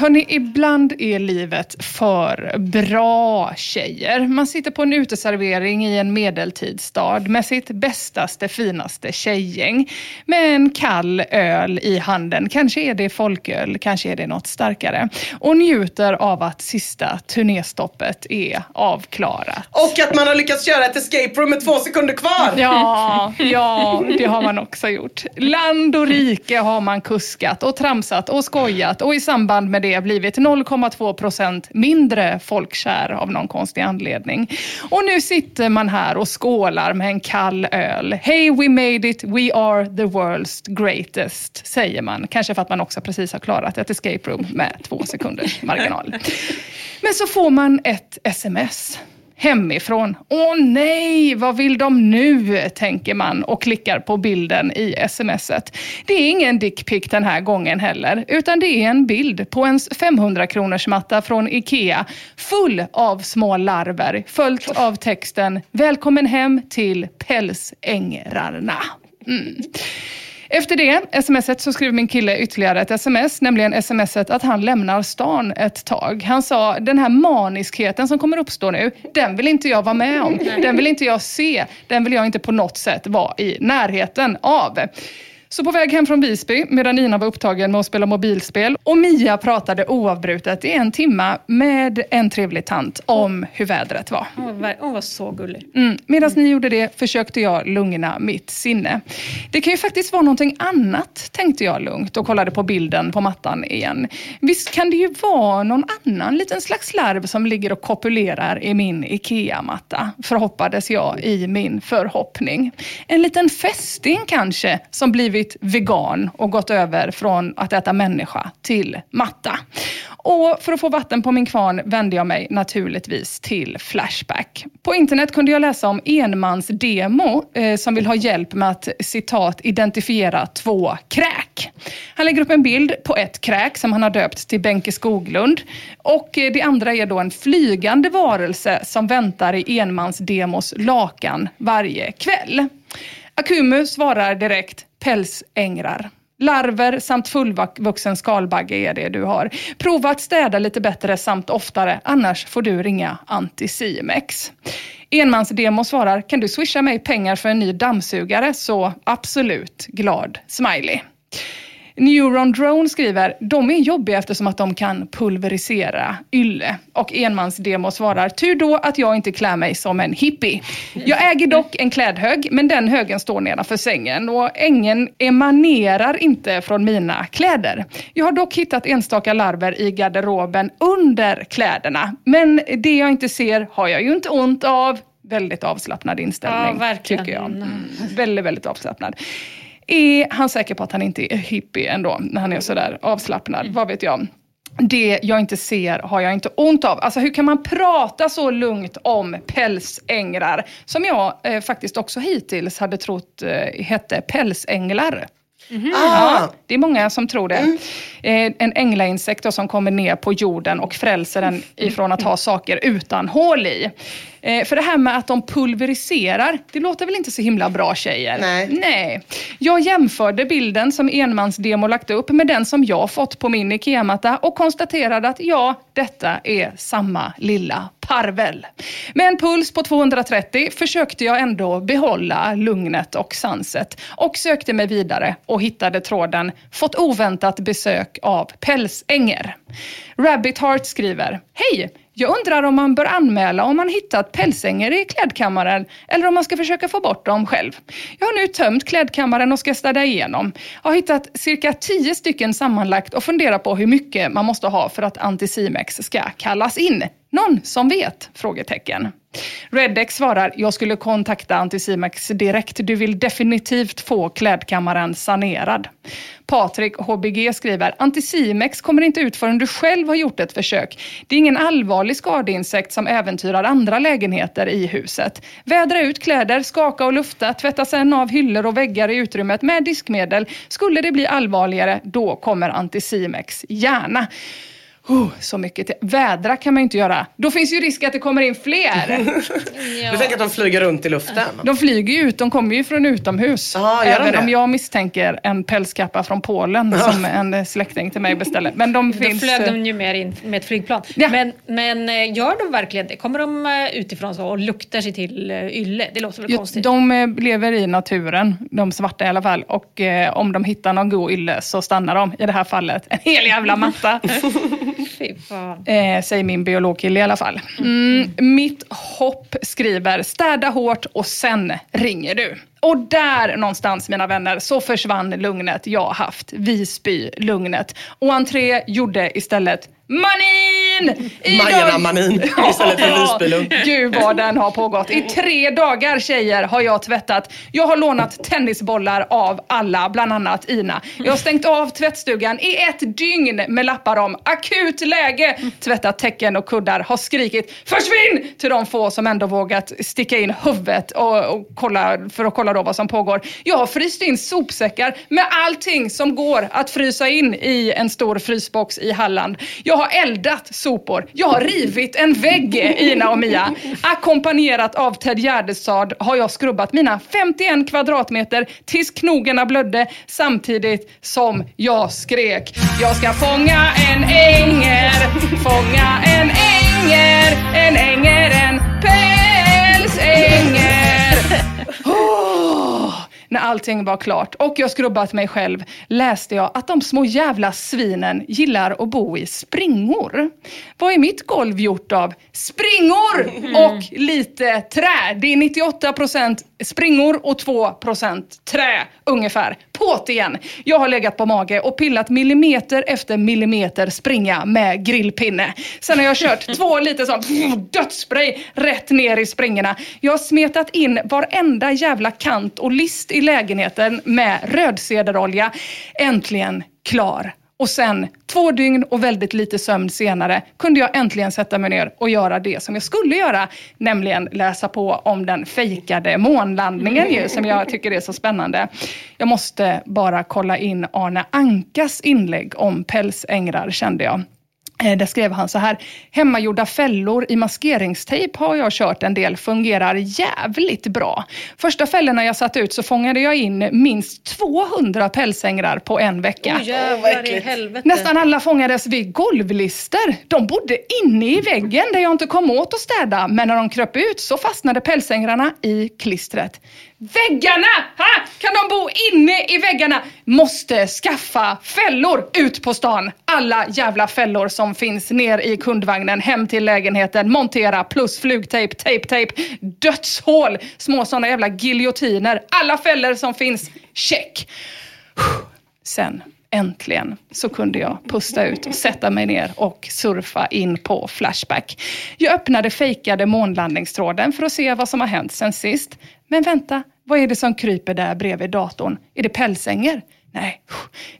Hörni, ibland är livet för bra tjejer. Man sitter på en uteservering i en medeltidsstad med sitt bästaste, finaste tjejgäng. Med en kall öl i handen. Kanske är det folköl, kanske är det något starkare. Och njuter av att sista turnéstoppet är avklarat. Och att man har lyckats köra ett escape room med två sekunder kvar. Ja, ja, det har man också gjort. Land och rike har man kuskat och tramsat och skojat och i samband med det blivit 0,2 procent mindre folkkär av någon konstig anledning. Och nu sitter man här och skålar med en kall öl. Hey, we made it, we are the world's greatest, säger man. Kanske för att man också precis har klarat ett escape room med två sekunders marginal. Men så får man ett sms hemifrån. Åh nej, vad vill de nu? tänker man och klickar på bilden i smset. Det är ingen dickpic den här gången heller, utan det är en bild på en 500 kronors matta från IKEA full av små larver följt av texten Välkommen hem till pälsängrarna. Mm. Efter det smset så skrev min kille ytterligare ett sms, nämligen smset att han lämnar stan ett tag. Han sa, den här maniskheten som kommer uppstå nu, den vill inte jag vara med om. Den vill inte jag se. Den vill jag inte på något sätt vara i närheten av. Så på väg hem från Visby, medan Nina var upptagen med att spela mobilspel och Mia pratade oavbrutet i en timma med en trevlig tant om hur vädret var. Hon var, så gullig. Mm. Medan ni gjorde det försökte jag lugna mitt sinne. Det kan ju faktiskt vara någonting annat, tänkte jag lugnt och kollade på bilden på mattan igen. Visst kan det ju vara någon annan liten slags larv som ligger och kopulerar i min IKEA-matta, förhoppades jag i min förhoppning. En liten fästing kanske, som blivit blivit vegan och gått över från att äta människa till matta. Och för att få vatten på min kvarn vände jag mig naturligtvis till Flashback. På internet kunde jag läsa om enmansdemo eh, som vill ha hjälp med att citat identifiera två kräk. Han lägger upp en bild på ett kräk som han har döpt till Benke Skoglund och eh, det andra är då en flygande varelse som väntar i enmansdemos lakan varje kväll. Akumu svarar direkt pälsängrar. Larver samt fullvuxen skalbagge är det du har. Prova att städa lite bättre samt oftare, annars får du ringa Anticimex. Enmansdemo svarar, kan du swisha mig pengar för en ny dammsugare? Så absolut, glad smiley. Neuron Drone skriver, de är jobbiga eftersom att de kan pulverisera ylle. Och enmansdemo svarar, tur då att jag inte klär mig som en hippie. Jag äger dock en klädhög, men den högen står nedanför sängen och ängen emanerar inte från mina kläder. Jag har dock hittat enstaka larver i garderoben under kläderna. Men det jag inte ser har jag ju inte ont av. Väldigt avslappnad inställning, Ja, tycker jag. Mm. Väldigt, väldigt avslappnad. Är han säker på att han inte är hippie ändå, när han är sådär avslappnad? Vad vet jag? Det jag inte ser har jag inte ont av. Alltså hur kan man prata så lugnt om pälsängrar? Som jag eh, faktiskt också hittills hade trott eh, hette pälsänglar. Ja, det är många som tror det. Eh, en änglainsekt som kommer ner på jorden och frälser den ifrån att ha saker utan hål i. Eh, för det här med att de pulveriserar, det låter väl inte så himla bra tjejer? Nej. Nej. Jag jämförde bilden som enmansdemo lagt upp med den som jag fått på min IKEA-matta och konstaterade att ja, detta är samma lilla parvel. Med en puls på 230 försökte jag ändå behålla lugnet och sanset och sökte mig vidare och hittade tråden “Fått oväntat besök av pälsänger”. Rabbit Heart skriver “Hej! Jag undrar om man bör anmäla om man hittat pälsänger i klädkammaren eller om man ska försöka få bort dem själv. Jag har nu tömt klädkammaren och ska städa igenom. Jag har hittat cirka 10 stycken sammanlagt och funderar på hur mycket man måste ha för att Anticimex ska kallas in. Någon som vet? Frågetecken. Reddex svarar, jag skulle kontakta Anticimex direkt. Du vill definitivt få klädkammaren sanerad. Patrik HBG skriver, Anticimex kommer inte ut förrän du själv har gjort ett försök. Det är ingen allvarlig skadeinsekt som äventyrar andra lägenheter i huset. Vädra ut kläder, skaka och lufta, tvätta sedan av hyllor och väggar i utrymmet med diskmedel. Skulle det bli allvarligare, då kommer Anticimex gärna. Oh, så mycket till. Vädra kan man ju inte göra. Då finns ju risk att det kommer in fler. Du tänker att de flyger runt i luften? De flyger ju ut, de kommer ju från utomhus. Ja, de Även om jag misstänker en pälskappa från Polen som en släkting till mig beställer. Men de Då finns... flög eh, de ju mer in med ett flygplan. Ja. Men, men eh, gör de verkligen det? Kommer de eh, utifrån så och luktar sig till eh, ylle? Det låter väl konstigt? De lever i naturen, de svarta i alla fall. Och eh, om de hittar någon god ylle så stannar de. I det här fallet en hel jävla matta. Eh, säger min biologkille i alla fall. Mm, mitt hopp skriver, städa hårt och sen ringer du. Och där någonstans, mina vänner, så försvann lugnet jag haft. Visby-lugnet. Och entré gjorde istället Manin! I Majerna dörr- Manin istället för Visbylugn. Gud vad den har pågått. I tre dagar tjejer har jag tvättat. Jag har lånat tennisbollar av alla, bland annat Ina. Jag har stängt av tvättstugan i ett dygn med lappar om akut läge. Tvättat täcken och kuddar, har skrikit försvinn till de få som ändå vågat sticka in huvudet och, och kolla, för att kolla då vad som pågår. Jag har fryst in sopsäckar med allting som går att frysa in i en stor frysbox i Halland. Jag har eldat sopor. Jag har rivit en vägg, Ina och Mia. Ackompanjerat av Ted Gärdestad har jag skrubbat mina 51 kvadratmeter tills knogarna blödde samtidigt som jag skrek. Jag ska fånga en änger, fånga en änger, en änger, en pälsänger. När allting var klart och jag skrubbat mig själv läste jag att de små jävla svinen gillar att bo i springor. Vad är mitt golv gjort av? Springor och lite trä. Det är 98% springor och 2% trä ungefär. På't igen. Jag har legat på mage och pillat millimeter efter millimeter springa med grillpinne. Sen har jag kört två liter sån dödsspray rätt ner i springorna. Jag har smetat in varenda jävla kant och list i lägenheten lägenheten med rödcederolja. Äntligen klar. Och sen, två dygn och väldigt lite sömn senare, kunde jag äntligen sätta mig ner och göra det som jag skulle göra, nämligen läsa på om den fejkade månlandningen ju, som jag tycker är så spännande. Jag måste bara kolla in Arne Ankas inlägg om pälsängrar, kände jag. Eh, Där skrev han så här, hemmagjorda fällor i maskeringstejp har jag kört en del, fungerar jävligt bra. Första fällorna jag satt ut så fångade jag in minst 200 pälsängrar på en vecka. Oj, jävlar i helvete. Nästan alla fångades vid golvlister. De bodde inne i väggen där jag inte kom åt att städa, men när de kröp ut så fastnade pälsängrarna i klistret. Väggarna! Ha! Kan de bo inne i väggarna? Måste skaffa fällor ut på stan. Alla jävla fällor som finns ner i kundvagnen, hem till lägenheten, montera plus flugtejp, tejptejp, dödshål, små sådana jävla giljotiner. Alla fällor som finns, check. Sen äntligen så kunde jag pusta ut och sätta mig ner och surfa in på Flashback. Jag öppnade fejkade månlandningstråden för att se vad som har hänt sen sist. Men vänta, vad är det som kryper där bredvid datorn? Är det pälsänger? Nej,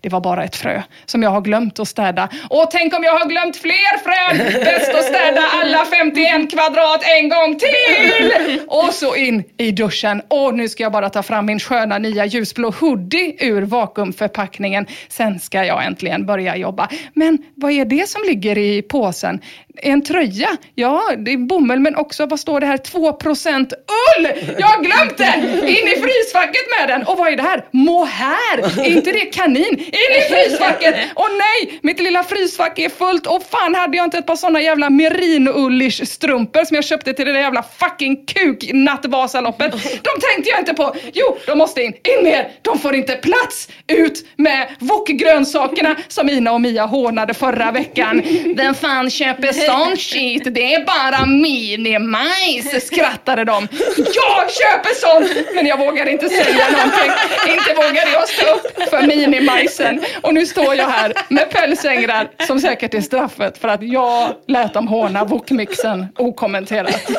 det var bara ett frö som jag har glömt att städa. Och tänk om jag har glömt fler frön! Bäst att städa alla 51 kvadrat en gång till! Och så in i duschen. Och nu ska jag bara ta fram min sköna nya ljusblå hoodie ur vakuumförpackningen. Sen ska jag äntligen börja jobba. Men vad är det som ligger i påsen? En tröja? Ja, det är bomull, men också, vad står det här? 2% ull! Jag har glömt det! In i frysfacket med den! Och vad är det här? Mohair! Är inte det kanin? In i frysfacket! Åh nej! Mitt lilla frysfack är fullt. Och fan hade jag inte ett par såna jävla merinullish strumpor som jag köpte till det där jävla fucking kuk-nattvasaloppet. De tänkte jag inte på. Jo, de måste in. In med er! De får inte plats! Ut med wokgrönsakerna som Ina och Mia hånade förra veckan. Vem fan köper sån shit? Det är bara minimajs, skrattade de. Jag köper sånt! Men jag vågar inte säga någonting. Inte vågade jag stå upp för minimajsen. Och nu står jag här med pälsängrar som säkert är straffet för att jag lät dem håna wokmixen okommenterat.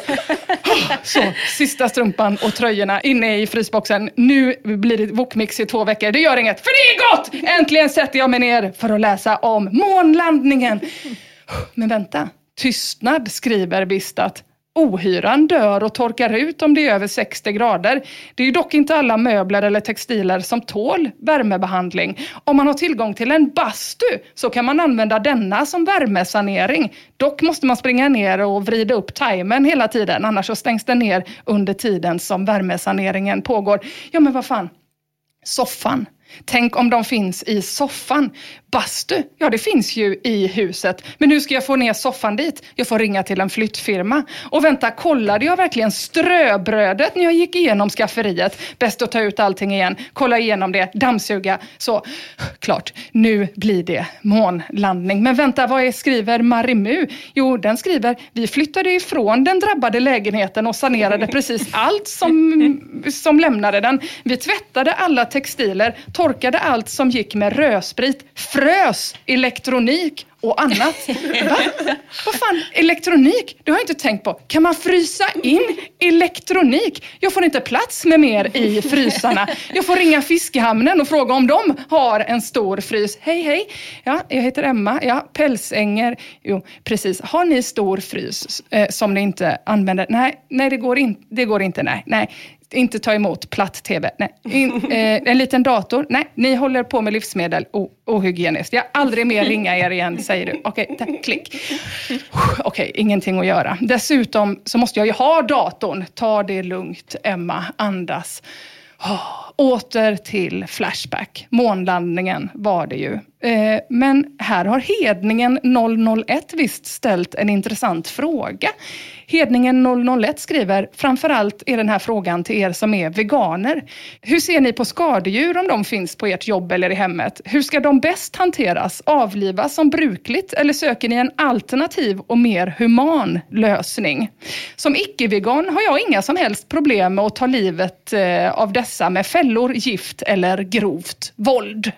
Så, sista strumpan och tröjorna inne i frysboxen. Nu blir det wokmix i två veckor. Det gör inget, för det är gott! Äntligen sätter jag mig ner för att läsa om månlandningen. Men vänta, tystnad skriver Bistat. Ohyran dör och torkar ut om det är över 60 grader. Det är ju dock inte alla möbler eller textiler som tål värmebehandling. Om man har tillgång till en bastu så kan man använda denna som värmesanering. Dock måste man springa ner och vrida upp timern hela tiden, annars så stängs den ner under tiden som värmesaneringen pågår. Ja, men vad fan. Soffan. Tänk om de finns i soffan. Bastu, ja det finns ju i huset. Men hur ska jag få ner soffan dit? Jag får ringa till en flyttfirma. Och vänta, kollade jag verkligen ströbrödet när jag gick igenom skafferiet? Bäst att ta ut allting igen, kolla igenom det, dammsuga. Så, klart, nu blir det månlandning. Men vänta, vad skriver Marimu? Jo, den skriver, vi flyttade ifrån den drabbade lägenheten och sanerade precis allt som, som lämnade den. Vi tvättade alla textiler, torkade allt som gick med rödsprit, frös elektronik och annat. Va? Vad fan, elektronik? Det har jag inte tänkt på. Kan man frysa in elektronik? Jag får inte plats med mer i frysarna. Jag får ringa fiskehamnen och fråga om de har en stor frys. Hej, hej. Ja, jag heter Emma. Ja, pälsänger. Jo, precis. Har ni stor frys eh, som ni inte använder? Nej, nej det, går in, det går inte. Nej, nej inte ta emot platt-tv. Nej. In, eh, en liten dator. Nej, ni håller på med livsmedel. Oh, ohygieniskt. Jag aldrig mer ringa er igen, säger du. Okej, okay, klick. Okej, okay, ingenting att göra. Dessutom så måste jag ju ha datorn. Ta det lugnt, Emma. Andas. Oh, åter till Flashback. Månlandningen var det ju. Eh, men här har Hedningen 001 visst ställt en intressant fråga. Hedningen 001 skriver, framförallt är den här frågan till er som är veganer. Hur ser ni på skadedjur om de finns på ert jobb eller i hemmet? Hur ska de bäst hanteras? Avlivas som brukligt eller söker ni en alternativ och mer human lösning? Som icke-vegan har jag inga som helst problem med att ta livet eh, av dessa med fällor, gift eller grovt våld.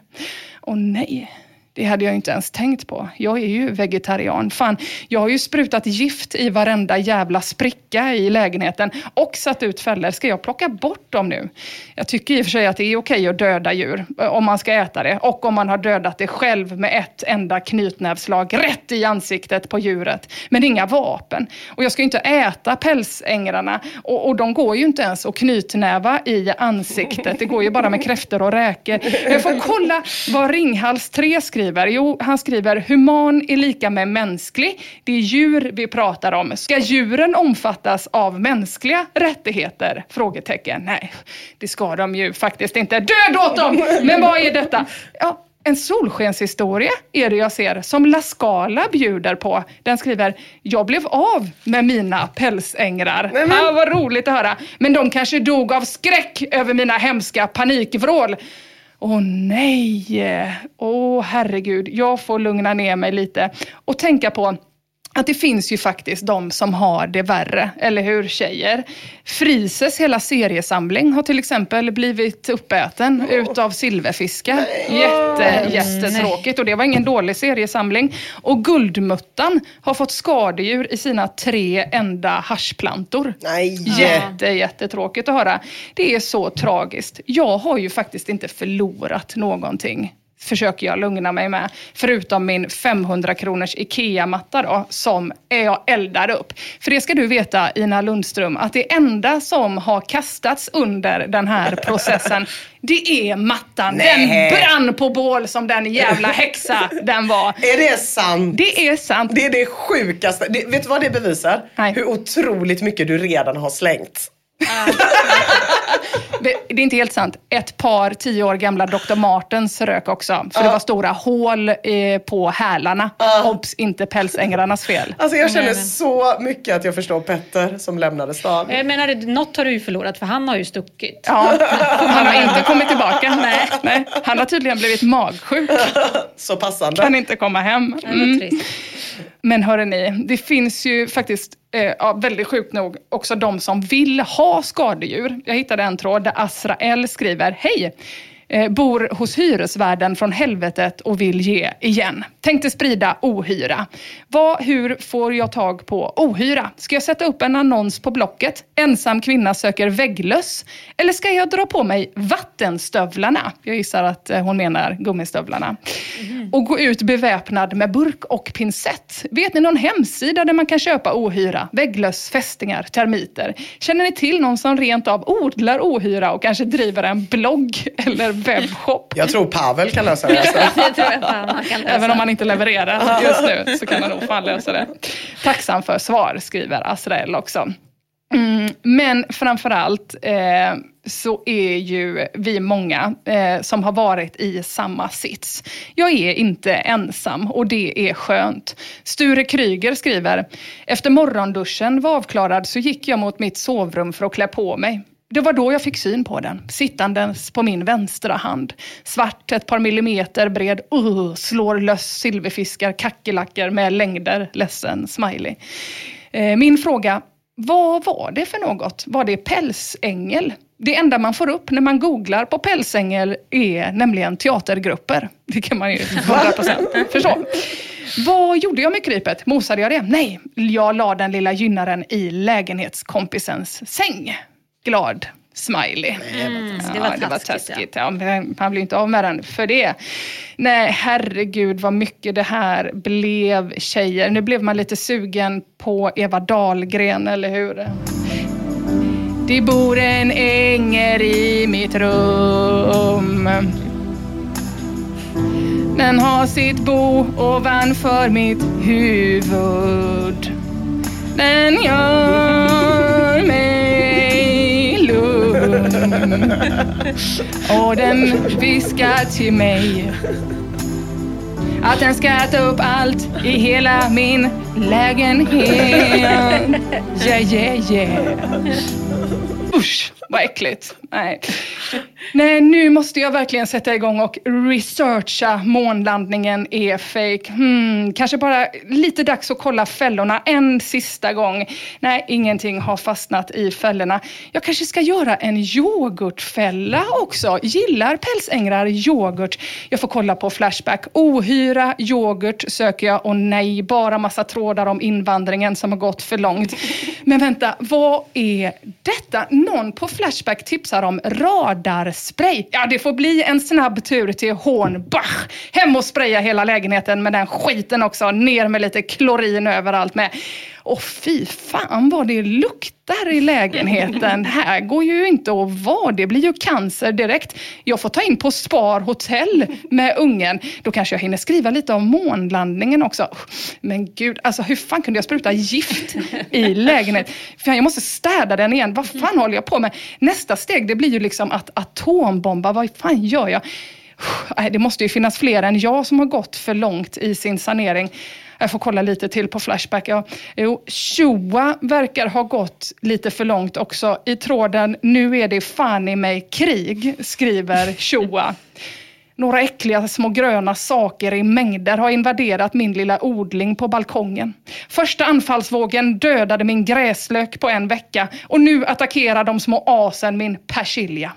Och nej, det hade jag inte ens tänkt på. Jag är ju vegetarian. Fan, jag har ju sprutat gift i varenda jävla spricka i lägenheten och satt ut fällor. Ska jag plocka bort dem nu? Jag tycker i och för sig att det är okej att döda djur eh, om man ska äta det och om man har dödat det själv med ett enda knytnävslag rätt i ansiktet på djuret. Men inga vapen. Och jag ska ju inte äta pälsängrarna och, och de går ju inte ens att knytnäva i ansiktet. Det går ju bara med kräftor och räkor. Jag får kolla vad Ringhals 3 skriver. Jo, han skriver human är lika med mänsklig. Det är djur vi pratar om. Ska djuren omfattas av mänskliga rättigheter? Frågetecken. Nej, det ska de ju faktiskt inte. Död åt dem! Men vad är detta? Ja, en solskenshistoria är det jag ser som La Scala bjuder på. Den skriver, jag blev av med mina pälsängrar. Ah, vad roligt att höra. Men de kanske dog av skräck över mina hemska panikvrål. Åh nej! Åh herregud, jag får lugna ner mig lite och tänka på att det finns ju faktiskt de som har det värre, eller hur tjejer? Frises hela seriesamling har till exempel blivit uppäten oh. utav silverfiskar. Jätte, jättetråkigt och det var ingen dålig seriesamling. Och Guldmuttan har fått skadedjur i sina tre enda haschplantor. Nej. Jätte, jättetråkigt att höra. Det är så tragiskt. Jag har ju faktiskt inte förlorat någonting försöker jag lugna mig med. Förutom min 500 kronors IKEA-matta då, som jag eldar upp. För det ska du veta, Ina Lundström, att det enda som har kastats under den här processen, det är mattan. Nej. Den brann på bål som den jävla häxa den var. Är det sant? Det är sant. Det är det sjukaste. Det, vet du vad det bevisar? Nej. Hur otroligt mycket du redan har slängt. Det är inte helt sant. Ett par tio år gamla Dr. Martens rök också. För det var stora hål eh, på hälarna. Obs, inte pälsängrarnas fel. Alltså jag känner så mycket att jag förstår Petter som lämnade stan. Jag menar, Eh, något har du ju förlorat för han har ju stuckit. Ja, han har inte kommit tillbaka. Nej. Nej. Han har tydligen blivit magsjuk. Så passande. Kan inte komma hem. Mm. Men hörrni, det finns ju faktiskt, eh, ja, väldigt sjukt nog, också de som vill ha skadedjur. Jag hittade en tråd där Asrael skriver, hej! Eh, bor hos hyresvärden från helvetet och vill ge igen. Tänkte sprida ohyra. Vad, hur får jag tag på ohyra? Ska jag sätta upp en annons på Blocket? Ensam kvinna söker vägglöss? Eller ska jag dra på mig vattenstövlarna? Jag gissar att eh, hon menar gummistövlarna. Och gå ut beväpnad med burk och pincett. Vet ni någon hemsida där man kan köpa ohyra? Vägglöss, fästingar, termiter. Känner ni till någon som rent av odlar ohyra och kanske driver en blogg eller webbshop? Jag tror Pavel kan lösa det. Alltså. Det tror jag kan lösa. Även om man inte levererar just nu så kan man nog fan lösa det. Tacksam för svar, skriver Azrael också. Mm, men framförallt eh, så är ju vi många eh, som har varit i samma sits. Jag är inte ensam och det är skönt. Sture Kryger skriver, efter morgonduschen var avklarad så gick jag mot mitt sovrum för att klä på mig. Det var då jag fick syn på den, sittandes på min vänstra hand. Svart, ett par millimeter bred, uh, slår löss silverfiskar, kackerlackor med längder, ledsen smiley. Eh, min fråga, vad var det för något? Var det pälsängel? Det enda man får upp när man googlar på pälsängel är nämligen teatergrupper. Det kan man ju 100% förstå. Vad gjorde jag med krypet? Mosade jag det? Nej, jag la den lilla gynnaren i lägenhetskompisens säng. Glad smiley. Mm, det var ja, det var taskigt, ja. taskigt. Ja. men man blir inte av med den för det. Nej, herregud vad mycket det här blev tjejer. Nu blev man lite sugen på Eva Dahlgren, eller hur? Det bor en ängel i mitt rum. Den har sitt bo ovanför mitt huvud. Den gör mig. Och den viskar till mig att den ska äta upp allt i hela min lägenhet. Yeah, yeah, yeah. Usch, vad äckligt. Nej. Nej, nu måste jag verkligen sätta igång och researcha månlandningen är fake. Hmm, kanske bara lite dags att kolla fällorna en sista gång. Nej, ingenting har fastnat i fällorna. Jag kanske ska göra en yoghurtfälla också. Gillar pälsängrar yoghurt? Jag får kolla på Flashback. Ohyra yoghurt söker jag och nej, bara massa trådar om invandringen som har gått för långt. Men vänta, vad är detta? Någon på Flashback tipsar om radarspray. Ja, det får bli en snabb tur till Hornbach. Hem och spraya hela lägenheten med den skiten också. Ner med lite klorin överallt med. Och fy fan vad det luktar i lägenheten. Här går ju inte att vara. Det blir ju cancer direkt. Jag får ta in på Spar hotell med ungen. Då kanske jag hinner skriva lite om månlandningen också. Men gud, alltså hur fan kunde jag spruta gift i lägenheten? Fan, jag måste städa den igen. Vad fan håller jag på med? Nästa steg det blir ju liksom att atombomba. Vad fan gör jag? Det måste ju finnas fler än jag som har gått för långt i sin sanering. Jag får kolla lite till på Flashback. Ja, jo, Shoa verkar ha gått lite för långt också. I tråden “Nu är det fan i mig krig” skriver Shoa. Några äckliga små gröna saker i mängder har invaderat min lilla odling på balkongen. Första anfallsvågen dödade min gräslök på en vecka och nu attackerar de små asen min persilja.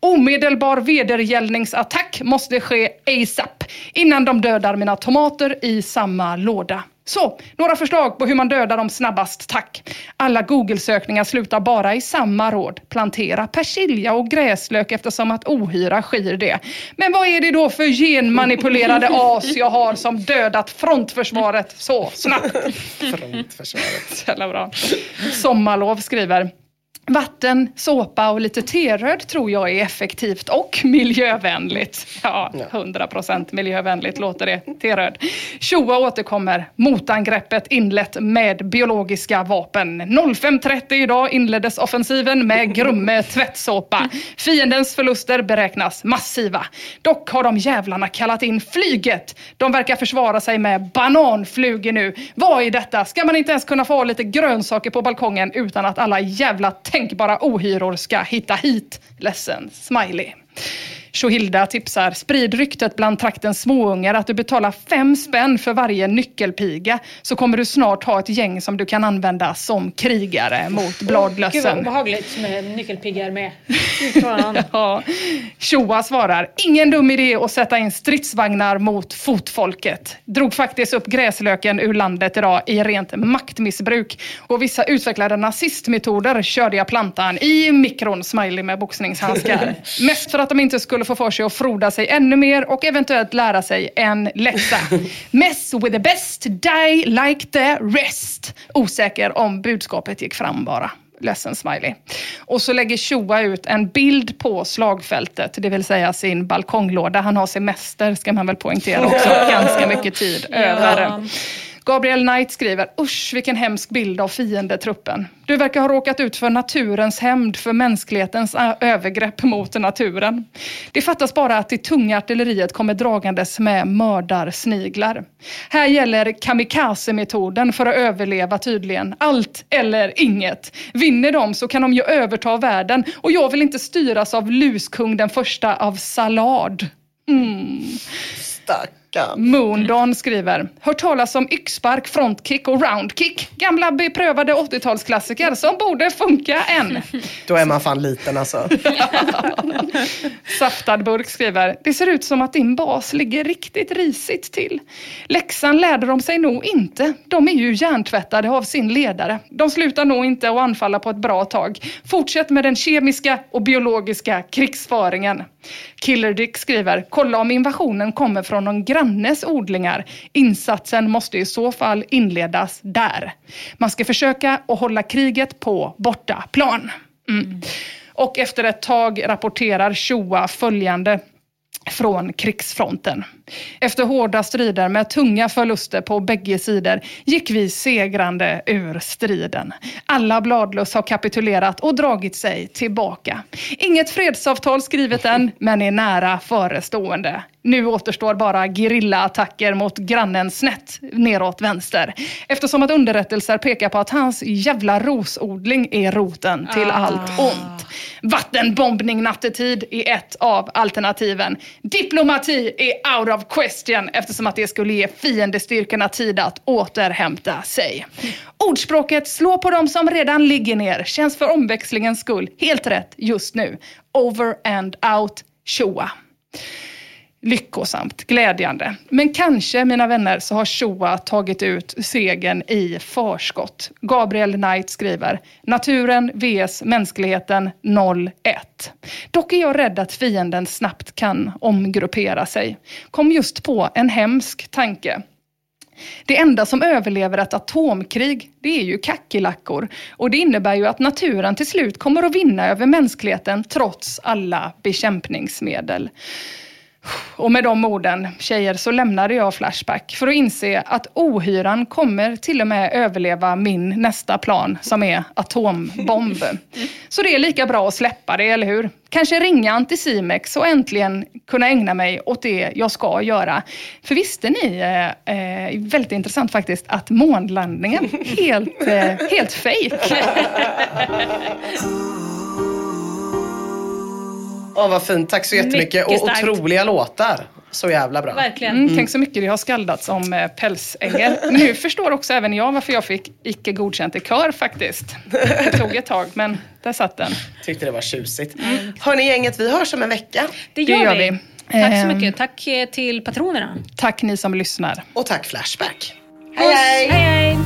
Omedelbar vedergällningsattack måste ske ASAP innan de dödar mina tomater i samma låda. Så, några förslag på hur man dödar dem snabbast, tack. Alla Google-sökningar slutar bara i samma råd. Plantera persilja och gräslök eftersom att ohyra skir det. Men vad är det då för genmanipulerade as jag har som dödat frontförsvaret så snabbt? Frontförsvaret. Jävla bra. Sommarlov skriver Vatten, såpa och lite teröd tror jag är effektivt och miljövänligt. Ja, 100% miljövänligt låter det. Teröd. Shoa återkommer. Motangreppet inlett med biologiska vapen. 05.30 idag inleddes offensiven med Grumme tvättsåpa. Fiendens förluster beräknas massiva. Dock har de jävlarna kallat in flyget. De verkar försvara sig med bananflugor nu. Vad är detta? Ska man inte ens kunna få ha lite grönsaker på balkongen utan att alla jävla tänkbara ohyror ska hitta hit. Ledsen, smiley. Shohilda tipsar, sprid ryktet bland traktens småungar att du betalar fem spänn för varje nyckelpiga så kommer du snart ha ett gäng som du kan använda som krigare mot Gud vad bladlössen. obehagligt med nyckelpiggar med. Ja. Shoa svarar, ingen dum idé att sätta in stridsvagnar mot fotfolket. Drog faktiskt upp gräslöken ur landet idag i rent maktmissbruk. Och vissa utvecklade nazistmetoder körde jag plantan i mikron, smiley med boxningshandskar. Mest för att de inte skulle få för sig att froda sig ännu mer och eventuellt lära sig en läxa. Mess with the best, die like the rest. Osäker om budskapet gick fram bara. Ledsen smiley. Och så lägger Shoa ut en bild på slagfältet, det vill säga sin balkonglåda. Han har semester, ska man väl poängtera också. Ganska mycket tid över. Gabriel Knight skriver, usch vilken hemsk bild av fiendetruppen. Du verkar ha råkat ut för naturens hämnd för mänsklighetens äh, övergrepp mot naturen. Det fattas bara att det tunga artilleriet kommer dragandes med mördarsniglar. Här gäller kamikaze-metoden för att överleva tydligen. Allt eller inget. Vinner de så kan de ju överta världen och jag vill inte styras av luskung den första av Salad. Mm. Stackarn. Moondon skriver, hört talas om yxspark, frontkick och roundkick. Gamla beprövade 80-talsklassiker som borde funka än. Då är man fan liten alltså. Saftad burk skriver, det ser ut som att din bas ligger riktigt risigt till. Läxan lärde de sig nog inte. De är ju hjärntvättade av sin ledare. De slutar nog inte att anfalla på ett bra tag. Fortsätt med den kemiska och biologiska krigsföringen. Killer Dick skriver, kolla om invasionen kommer från någon grannes odlingar. Insatsen måste i så fall inledas där. Man ska försöka att hålla kriget på bortaplan. Mm. Och efter ett tag rapporterar Shoa följande från krigsfronten. Efter hårda strider med tunga förluster på bägge sidor gick vi segrande ur striden. Alla bladlöss har kapitulerat och dragit sig tillbaka. Inget fredsavtal skrivet än, men är nära förestående. Nu återstår bara gerillaattacker mot grannen snett neråt vänster. Eftersom att underrättelser pekar på att hans jävla rosodling är roten till allt ont. Vattenbombning nattetid är ett av alternativen. Diplomati är out of question eftersom att det skulle ge fiendestyrkorna tid att återhämta sig. Ordspråket slå på dem som redan ligger ner känns för omväxlingens skull helt rätt just nu. Over and out, tjoa lyckosamt, glädjande. Men kanske, mina vänner, så har Shoa tagit ut segern i förskott. Gabriel Knight skriver, naturen vs mänskligheten 0-1. Dock är jag rädd att fienden snabbt kan omgruppera sig. Kom just på en hemsk tanke. Det enda som överlever ett atomkrig, det är ju kackerlackor. Och det innebär ju att naturen till slut kommer att vinna över mänskligheten trots alla bekämpningsmedel. Och med de orden, tjejer, så lämnade jag Flashback för att inse att ohyran kommer till och med överleva min nästa plan som är atombomb. Så det är lika bra att släppa det, eller hur? Kanske ringa Anticimex och äntligen kunna ägna mig åt det jag ska göra. För visste ni, eh, eh väldigt intressant faktiskt, att månlandningen helt, eh, helt fake. Åh vad fint, tack så jättemycket. Mycket och starkt. otroliga låtar. Så jävla bra. Verkligen. Mm, Tänk så mycket det har skaldats om eh, pälsängel. Nu förstår också även jag varför jag fick icke godkänt i kör faktiskt. Det tog ett tag, men där satt den. Tyckte det var tjusigt. Hörni gänget, vi hörs om en vecka. Det gör, Det gör vi. vi. Tack så Ehm. mycket. Tack eh, till patronerna. Tack ni som lyssnar. Och tack Flashback. Hej, hej!